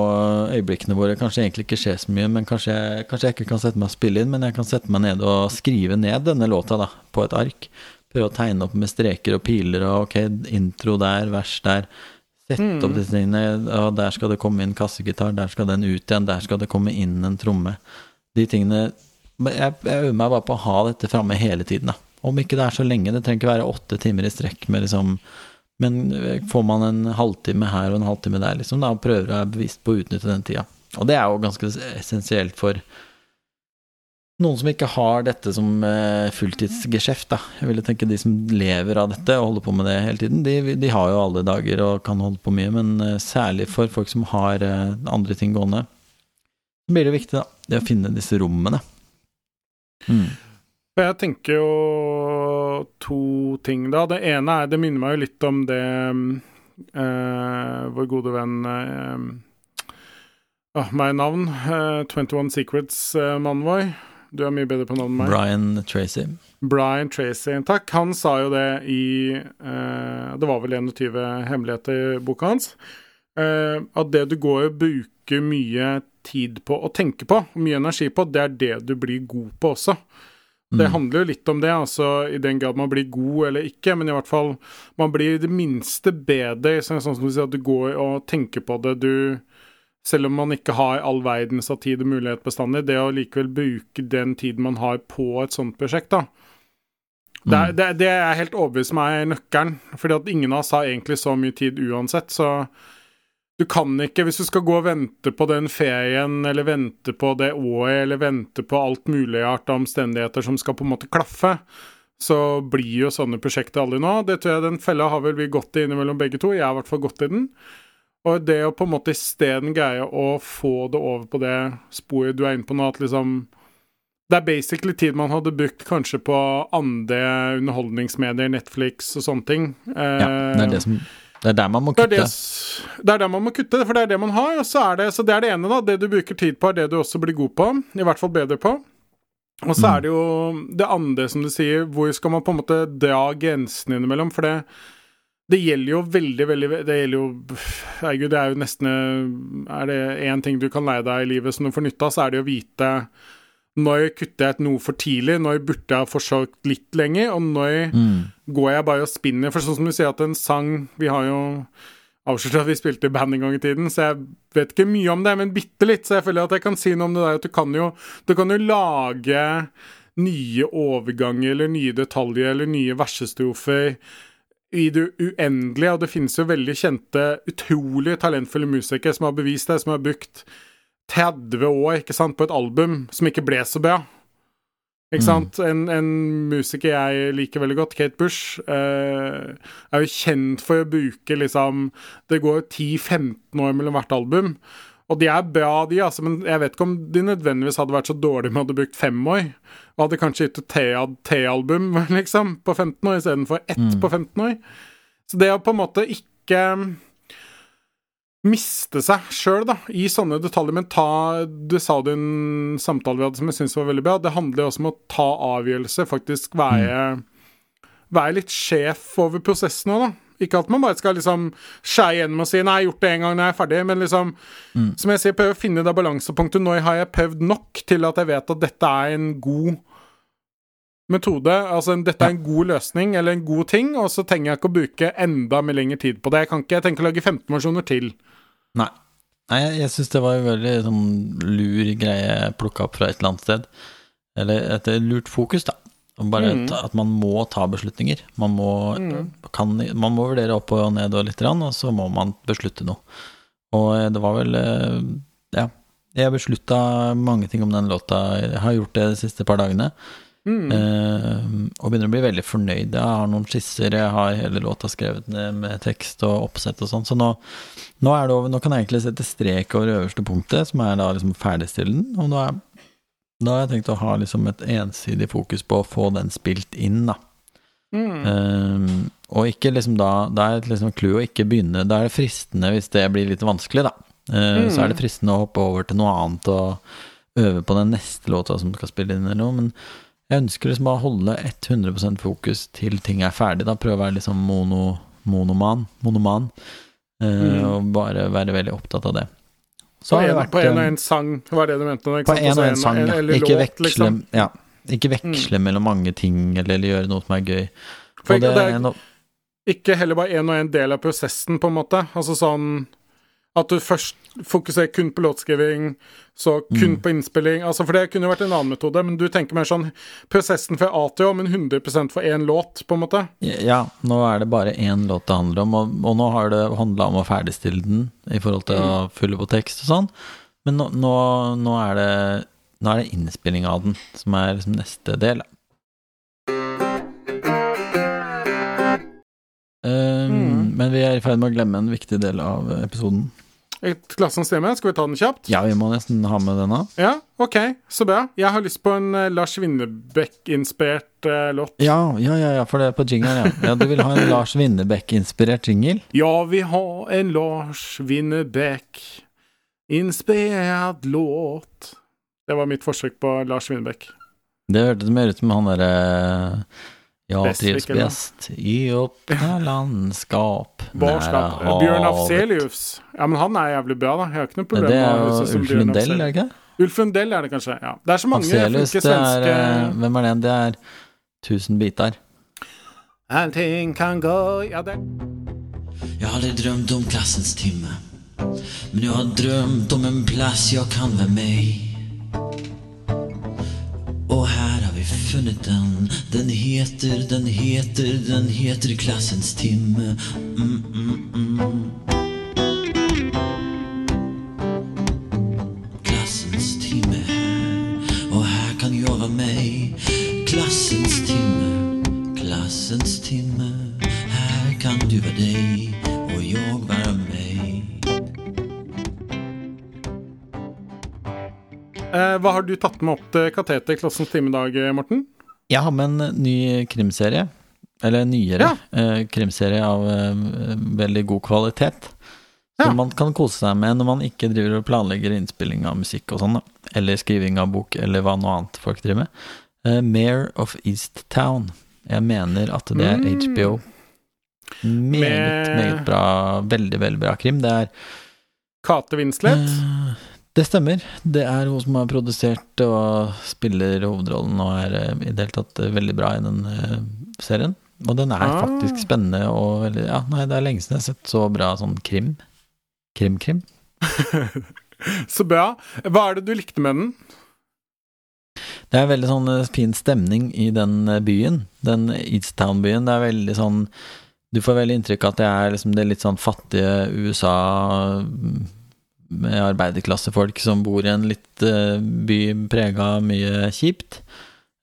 øyeblikkene hvor det kanskje egentlig ikke skjer så mye, men kanskje jeg, kanskje jeg, ikke kan sette meg og spille inn, men jeg kan sette meg ned og skrive ned denne låta da, på et ark. Prøve å tegne opp med streker og piler og ok, intro der, vers der. Sette mm. opp disse tingene. Og der skal det komme inn kassegitar, der skal den ut igjen, der skal det komme inn en tromme. De tingene Jeg, jeg øver meg bare på å ha dette framme hele tiden, da. Om ikke det er så lenge, det trenger ikke være åtte timer i strekk med liksom Men eh, får man en halvtime her og en halvtime der, liksom, da prøver jeg bevisst på å utnytte den tida. Og det er jo ganske essensielt for noen som ikke har dette som uh, fulltidsgeskjeft, da. Jeg ville tenke de som lever av dette og holder på med det hele tiden, de, de har jo alle dager og kan holde på mye, men uh, særlig for folk som har andre ting gående, så blir det viktig, da, det å finne disse rommene. Mm. Jeg tenker jo to ting, da. Det ene er Det minner meg jo litt om det uh, vår gode venn uh, oh, Meg navn. Uh, 21 Secrets-mannen uh, vår. Du er mye bedre på navn enn meg. Brian Tracy. Brian Tracy, takk. Han sa jo det i Det var vel 21 hemmeligheter i boka hans. at det du går og bruker mye tid på å tenke på, mye energi på, det er det du blir god på også. Det mm. handler jo litt om det, altså i den grad man blir god eller ikke, men i hvert fall man blir i det minste bedre, sånn som du sier, at du går og tenker på det, du Selv om man ikke har all verdens av tid og mulighet bestandig, det å likevel bruke den tiden man har på et sånt prosjekt, da. Mm. Det, det, det, er helt overbevist meg nøkkelen, fordi at ingen av oss har egentlig så mye tid uansett, så Du kan ikke, hvis du skal gå og vente på den ferien, eller vente på det året, eller vente på alt mulig art av omstendigheter som skal på en måte klaffe, så blir jo sånne prosjekter aldri nå. Det tror jeg Den fella har vel vi gått i innimellom begge to. Jeg har i hvert fall gått i den. Og det å på en måte isteden greie å få det over på det sporet du er inne på nå, at liksom Det er basically tid man hadde brukt kanskje på andre underholdningsmedier, Netflix og sånne ting. Ja, det er det som det er der man må Det er, kutte. det, det er der man må kutte, for det er det man har. Og så er det, så det er det ene, da. Det du bruker tid på, er det du også blir god på. I hvert fall bedre på. Og så Mm. er det jo det andre, som du sier, hvor skal man på en måte dra grensene innimellom? For det, det gjelder jo veldig, veldig Det gjelder jo Herregud, det er jo nesten Er det én ting du kan lære deg i livet som du får nytte av, så er det å vite når kutter jeg et noe for tidlig, når burde jeg ha forsøkt litt lenger, og når Mm. går jeg bare og spinner. For sånn som du sier at en sang Vi har jo avslørt at vi spilte i band en gang i tiden, så jeg vet ikke mye om det, men bitte litt. Så jeg føler at jeg kan si noe om det der at du kan jo, du kan jo lage nye overganger eller nye detaljer eller nye versestrofer i det uendelige, og det finnes jo veldig kjente, utrolig talentfulle musikere som har bevist det, som har brukt 30 år ikke sant, på et album som ikke ble så bra. Ikke sant? En, en musiker jeg liker veldig godt, Kate Bush, eh, er jo kjent for å bruke liksom Det går 10-15 år mellom hvert album. Og de er bra, de, altså, men jeg vet ikke om de nødvendigvis hadde vært så dårlige med å hadde brukt fem år. Og hadde kanskje gitt ut te-album liksom, på 15 år istedenfor ett på 15 år. Så det å på en måte ikke miste seg sjøl, da, i sånne detaljer. Men ta Du sa det i en samtale vi hadde som jeg syns var veldig bra. Det handler også om å ta avgjørelser, faktisk være Være litt sjef over prosessen òg, da. Ikke at man bare skal liksom skjære gjennom og si 'nei, jeg har gjort det en gang, nå er jeg ferdig', men liksom Som jeg sier, prøve å finne det balansepunktet. Når har jeg prøvd nok til at jeg vet at dette er en god metode? Altså dette er en god løsning eller en god ting, og så trenger jeg ikke å bruke enda mer lengre tid på det. Jeg kan ikke jeg tenker å lage 15 versjoner til. Nei. Nei, jeg, jeg syns det var en veldig sånn lur greie plukka opp fra et eller annet sted. Eller et lurt fokus, da. Bare Mm. at man må ta beslutninger. Man må, kan, man må vurdere opp og ned og litt, grann, og så må man beslutte noe. Og eh, det var vel eh, Ja. Jeg beslutta mange ting om den låta. Jeg har gjort det de siste par dagene. Mm. Uh, og begynner å bli veldig fornøyd. Jeg har noen skisser, jeg har hele låta skrevet ned med tekst og oppsett og sånn. Så nå, nå, er det over, nå kan jeg egentlig sette strek over det øverste punktet, som er da liksom ferdigstille den. Og nå er, da har jeg tenkt å ha liksom et ensidig fokus på å få den spilt inn, da. Mm. Uh, og ikke liksom da Da er det liksom clou å ikke begynne Da er det fristende, hvis det blir litt vanskelig, da. Eh, Så er det fristende å hoppe over til noe annet og øve på den neste låta som skal spille inn eller noe, men jeg ønsker liksom å holde 100 fokus til ting er ferdig, da. Prøve å være liksom mono, monoman, monoman, eh, Mm. og bare være veldig opptatt av det. Så På en, vært på en og en sang, var det du mente nå? på en Altså og en sang, ja. Ikke låt, veksle, liksom. ja. Ikke veksle mellom mange ting, eller, eller gjøre noe som er gøy. For det, det er- Ikke heller bare en og en del av prosessen, på en måte. Altså sånn at du først fokuserer kun på låtskriving, så kun Mm. på innspilling. Altså For det kunne vært en annen metode, men du tenker mer sånn prosessen fra A til Å, men 100% for én låt, på en måte. Ja, nå er det bare én låt det handler om, og, og nå har det handla om å ferdigstille den i forhold til å fylle på tekst og sånn, men nå, nå, nå er det nå er det innspilling av den som er liksom neste del. Um, Mm. Men vi er i ferd med å glemme en viktig del av episoden. Et klassens stemme, skal vi ta den kjapt? Ja, vi må nesten ha med denne. Ja, OK, så bra. Jeg har lyst på en eh, Lars Winnebekk-inspirert uh, låt. Ja, ja, ja, ja, for det er på jingeren, ja. ja. Du vil ha en Lars Winnebekk-inspirert jingle? Ja, vi har en Lars Winnebekk-inspirert låt. Det var mitt forsøk på Lars Winnebekk. Det hørtes mer ut som han derre Ja, Trives eller? best i åpne landskap Barskap. nære Bjørn havet. Afselius. Ja, men han er jævlig bra, da. Jeg har ikke noe problem med å jo høres ut som Ulf Bjørn Lundell, er Afselius. det ikke? Ulf Lundell er det kanskje. ja. Det er så mange Afselius, flinke det er svenske eh, Hvem er det? Det er Tusen biter. Allting kan gå Ja, det Jag har aldri drömt om klassens timme Men jag har drömt om en plats jag kan vara med i Och här funnit den Den heter, den heter, den heter klassens timme mm, mm, mm. Hva har du tatt med opp til Kateter klassens time i dag, Morten? Jeg har med en ny krimserie. Eller nyere ja. krimserie av eh, veldig god kvalitet. Som Ja. man kan kose seg med når man ikke driver og planlegger innspilling av musikk og sånn. Eller skriving av bok, eller hva noe annet folk driver med. Uh, Mare of East Town. Jeg mener at det er Mm. HBO. Meget, meget bra. Veldig, veldig bra krim. Det er Kate Winslet? Eh, Det stemmer. Det er hun som har produsert og spiller hovedrollen og er eh, i det hele tatt eh, veldig bra i den eh, serien. Og den er Ah. faktisk spennende og veldig Ja, nei, det er lenge siden jeg har sett så bra sånn krim. Krim-krim. Så bra. Hva er det du likte med den? Det er veldig sånn fin stemning i den byen. Den Easttown-byen. Det er veldig sånn Du får veldig inntrykk av at det er liksom det litt sånn fattige USA arbeiderklassefolk som bor i en litt eh, by prega av mye kjipt.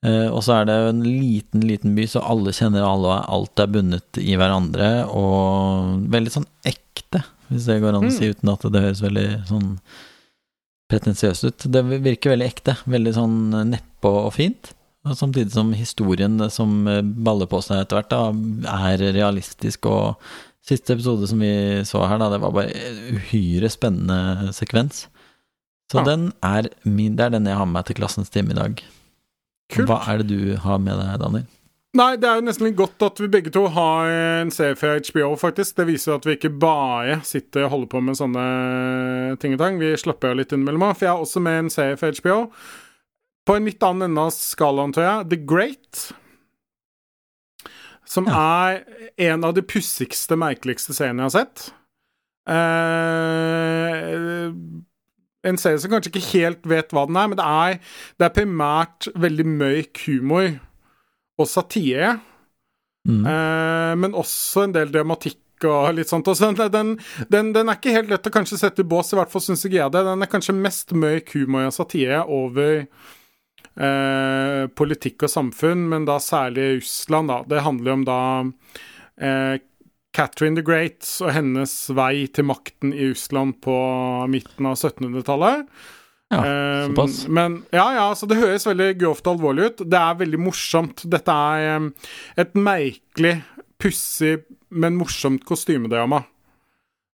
Eh, og så er det en liten, liten by, så alle kjenner alle, og alt er bundet i hverandre, og veldig sånn ekte, hvis det går an å Mm. si uten at det høres veldig sånn pretensiøst ut. Det virker veldig ekte, veldig sånn nedpå og fint. Og samtidig som historien som baller på seg etter hvert, da, er realistisk. Og siste episode som vi så her, da, det var bare uhyre spennende sekvens. Så Ja. den er min, det er den jeg har med meg til klassens time i dag. Kult. Hva er det du har med deg, Daniel? Nei, det er jo nesten litt godt at vi begge to har en serie fra HBO, faktisk. Det viser at vi ikke bare sitter og holder på med sånne ting og tang. Vi slapper jo litt innimellom òg, for jeg har også med en serie fra HBO. På en litt annen ende av skalaen, tror jeg. The Great. Som er en av de pussigste, merkeligste seriene jeg har sett. Uh, en serie som kanskje ikke helt vet hva den er, men det er, det er primært veldig mørk humor og satire. Mm. Uh, men også en del dramatikk og litt sånt. Så den, den, den, er ikke helt lett å kanskje sette i bås, i hvert fall syns ikke jeg det. Den er kanskje mest mørk humor og satire over eh, politikk og samfunn, men da særlig Russland, da. Det handler om da eh, Catherine the Great og hennes vei til makten i Russland på midten av 1700-tallet. Ja, Um, såpass. Men ja, ja, så det høres veldig grovt og alvorlig ut. Det er veldig morsomt. Dette er um, et merkelig, pussig, men morsomt kostymedrama.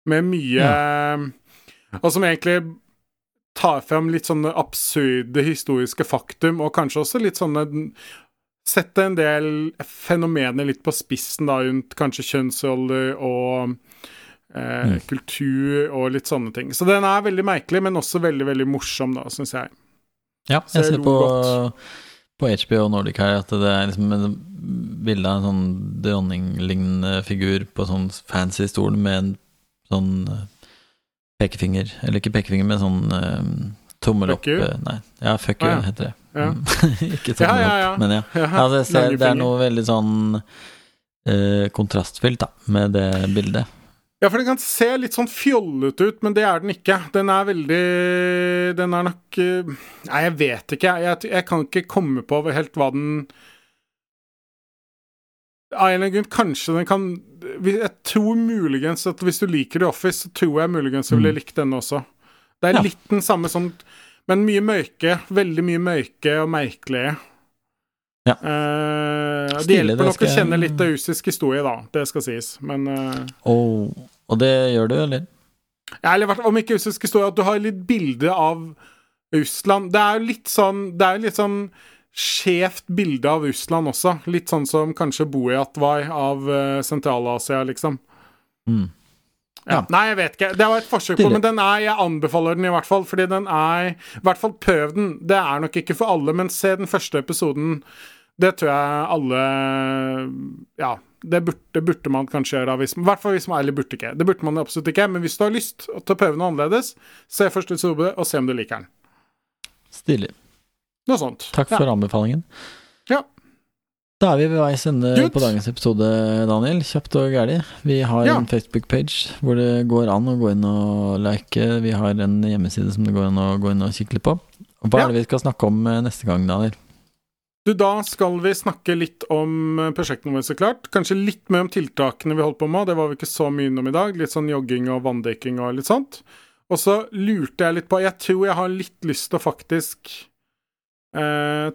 Med mye um, Og som egentlig tar fram litt sånne absurde historiske faktum, og kanskje også litt sånne Setter en del fenomener litt på spissen, da, rundt kanskje kjønnsroller og eh, kultur og litt sånne ting. Så den er veldig merkelig, men også veldig, veldig morsom, da, syns jeg. Ja, jeg ser på, på HBO Nordic her at det er liksom et bilde av en sånn dronninglignende figur på sånn fancy stol med en sånn pekefinger, eller ikke pekefinger, men sånn uh, tommel opp you? eh, Nei, ja, fuck you Ah, ja. heter det. Ja. Mm. ikke tommel Ja, opp, men ja. Det, ser, det er noe veldig sånn uh, kontrastfylt, da, med det bildet. Ja, for den kan se litt sånn fjollete ut, men det er den ikke. Den er veldig Den er nok Nei, jeg vet ikke. Jeg, jeg kan ikke komme på helt hva den Av en eller annen grunn, kanskje den kan Jeg tror muligens at hvis du liker The Office, så tror jeg muligens du ville likt denne også. Det er litt den samme sånn Men mye mørke. Veldig mye mørke og merkelige. Ja. Uh, det hjelper nok skal å kjenne litt av russisk historie, da. Det skal sies. Men uh... Og, og det gjør du, eller? Ja, eller om ikke russisk historie, at du har litt bilde av Russland. Det er jo litt sånn Det er jo litt sånn skjevt bilde av Russland også. Litt sånn som kanskje Boyat var av eh, Sentral-Asia, liksom. Mm. Ja. Nei, jeg vet ikke. Det var et forsøk på, men den er Jeg anbefaler den i hvert fall, fordi den er I hvert fall prøv den. Det er nok ikke for alle, men se den første episoden. Det tror jeg alle Ja, det burde, burde man kanskje gjøre. I hvert fall hvis man Eller burde ikke. Det burde man absolutt ikke, men hvis du har lyst til å prøve noe annerledes, se første episode og se om du liker den. Stilig. Noe sånt. Takk for anbefalingen. Ja. Da er vi ved veis ende på dagens episode, Daniel. Kjapt og gærlig. Vi har Ja. en Facebook-page hvor det går an å gå inn og like. Vi har en hjemmeside som det går an å gå inn og kikke litt på. Og hva Ja. er det vi skal snakke om eh, neste gang, Daniel? Du, Da skal vi snakke litt om eh, prosjektene våre, så klart. Kanskje litt mer om tiltakene vi holdt på med. Det var vi ikke så mye innom i dag. Litt sånn jogging og vanndekking og litt sånt. Og så lurte jeg litt på Jeg tror jeg har litt lyst til å faktisk eh,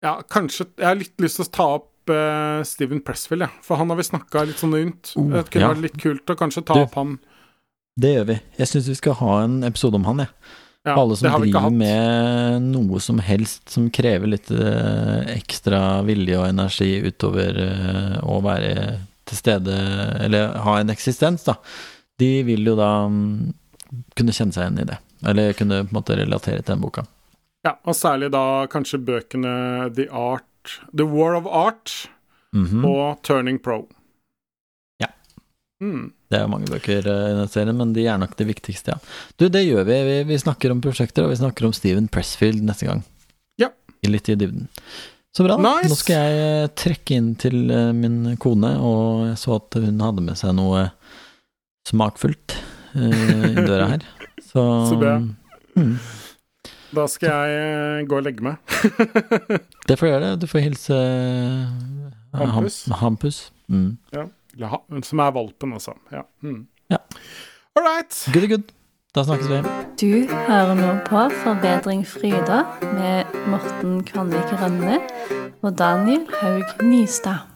Ja, kanskje Jeg har litt lyst til å ta opp uh, Steven Pressfield, ja. For han har vi snakka litt sånn rundt. Oh, det kunne ja. vært litt kult å kanskje ta Du, opp han. Det gjør vi. Jeg syns vi skal ha en episode om han, jeg. Ja, Alle som driver med noe som helst som krever litt uh, ekstra vilje og energi utover å være til stede, eller ha en eksistens, da. De vil jo da um, kunne kjenne seg igjen i det. Eller kunne på en måte relatere til den boka. Ja, og særlig da kanskje bøkene The Art The War of Art Mhm. og Turning Pro. Ja. Mm. Det er jo mange bøker eh, i den serien, men de er nok det viktigste, ja. Du, det gjør vi. Vi, vi snakker om prosjekter, og vi snakker om Steven Pressfield neste gang. Ja. Litt i dybden. Så bra. da. Nice. Nå skal jeg eh, trekke inn til eh, min kone, og jeg så at hun hadde med seg noe smakfullt i døra her. Så, Så bra. Mm, Da skal jeg eh, gå og legge meg. det får du gjøre. Du får hilse eh, Hampus. Hampus. Mm. Ja. Som er valpen, altså. Ja. Mm. Ja. All right. Good, good. Da snakkes vi. Du hører nå på Forbedring Fryda med Morten Kvanvik Rønne og Daniel Haug Nystad.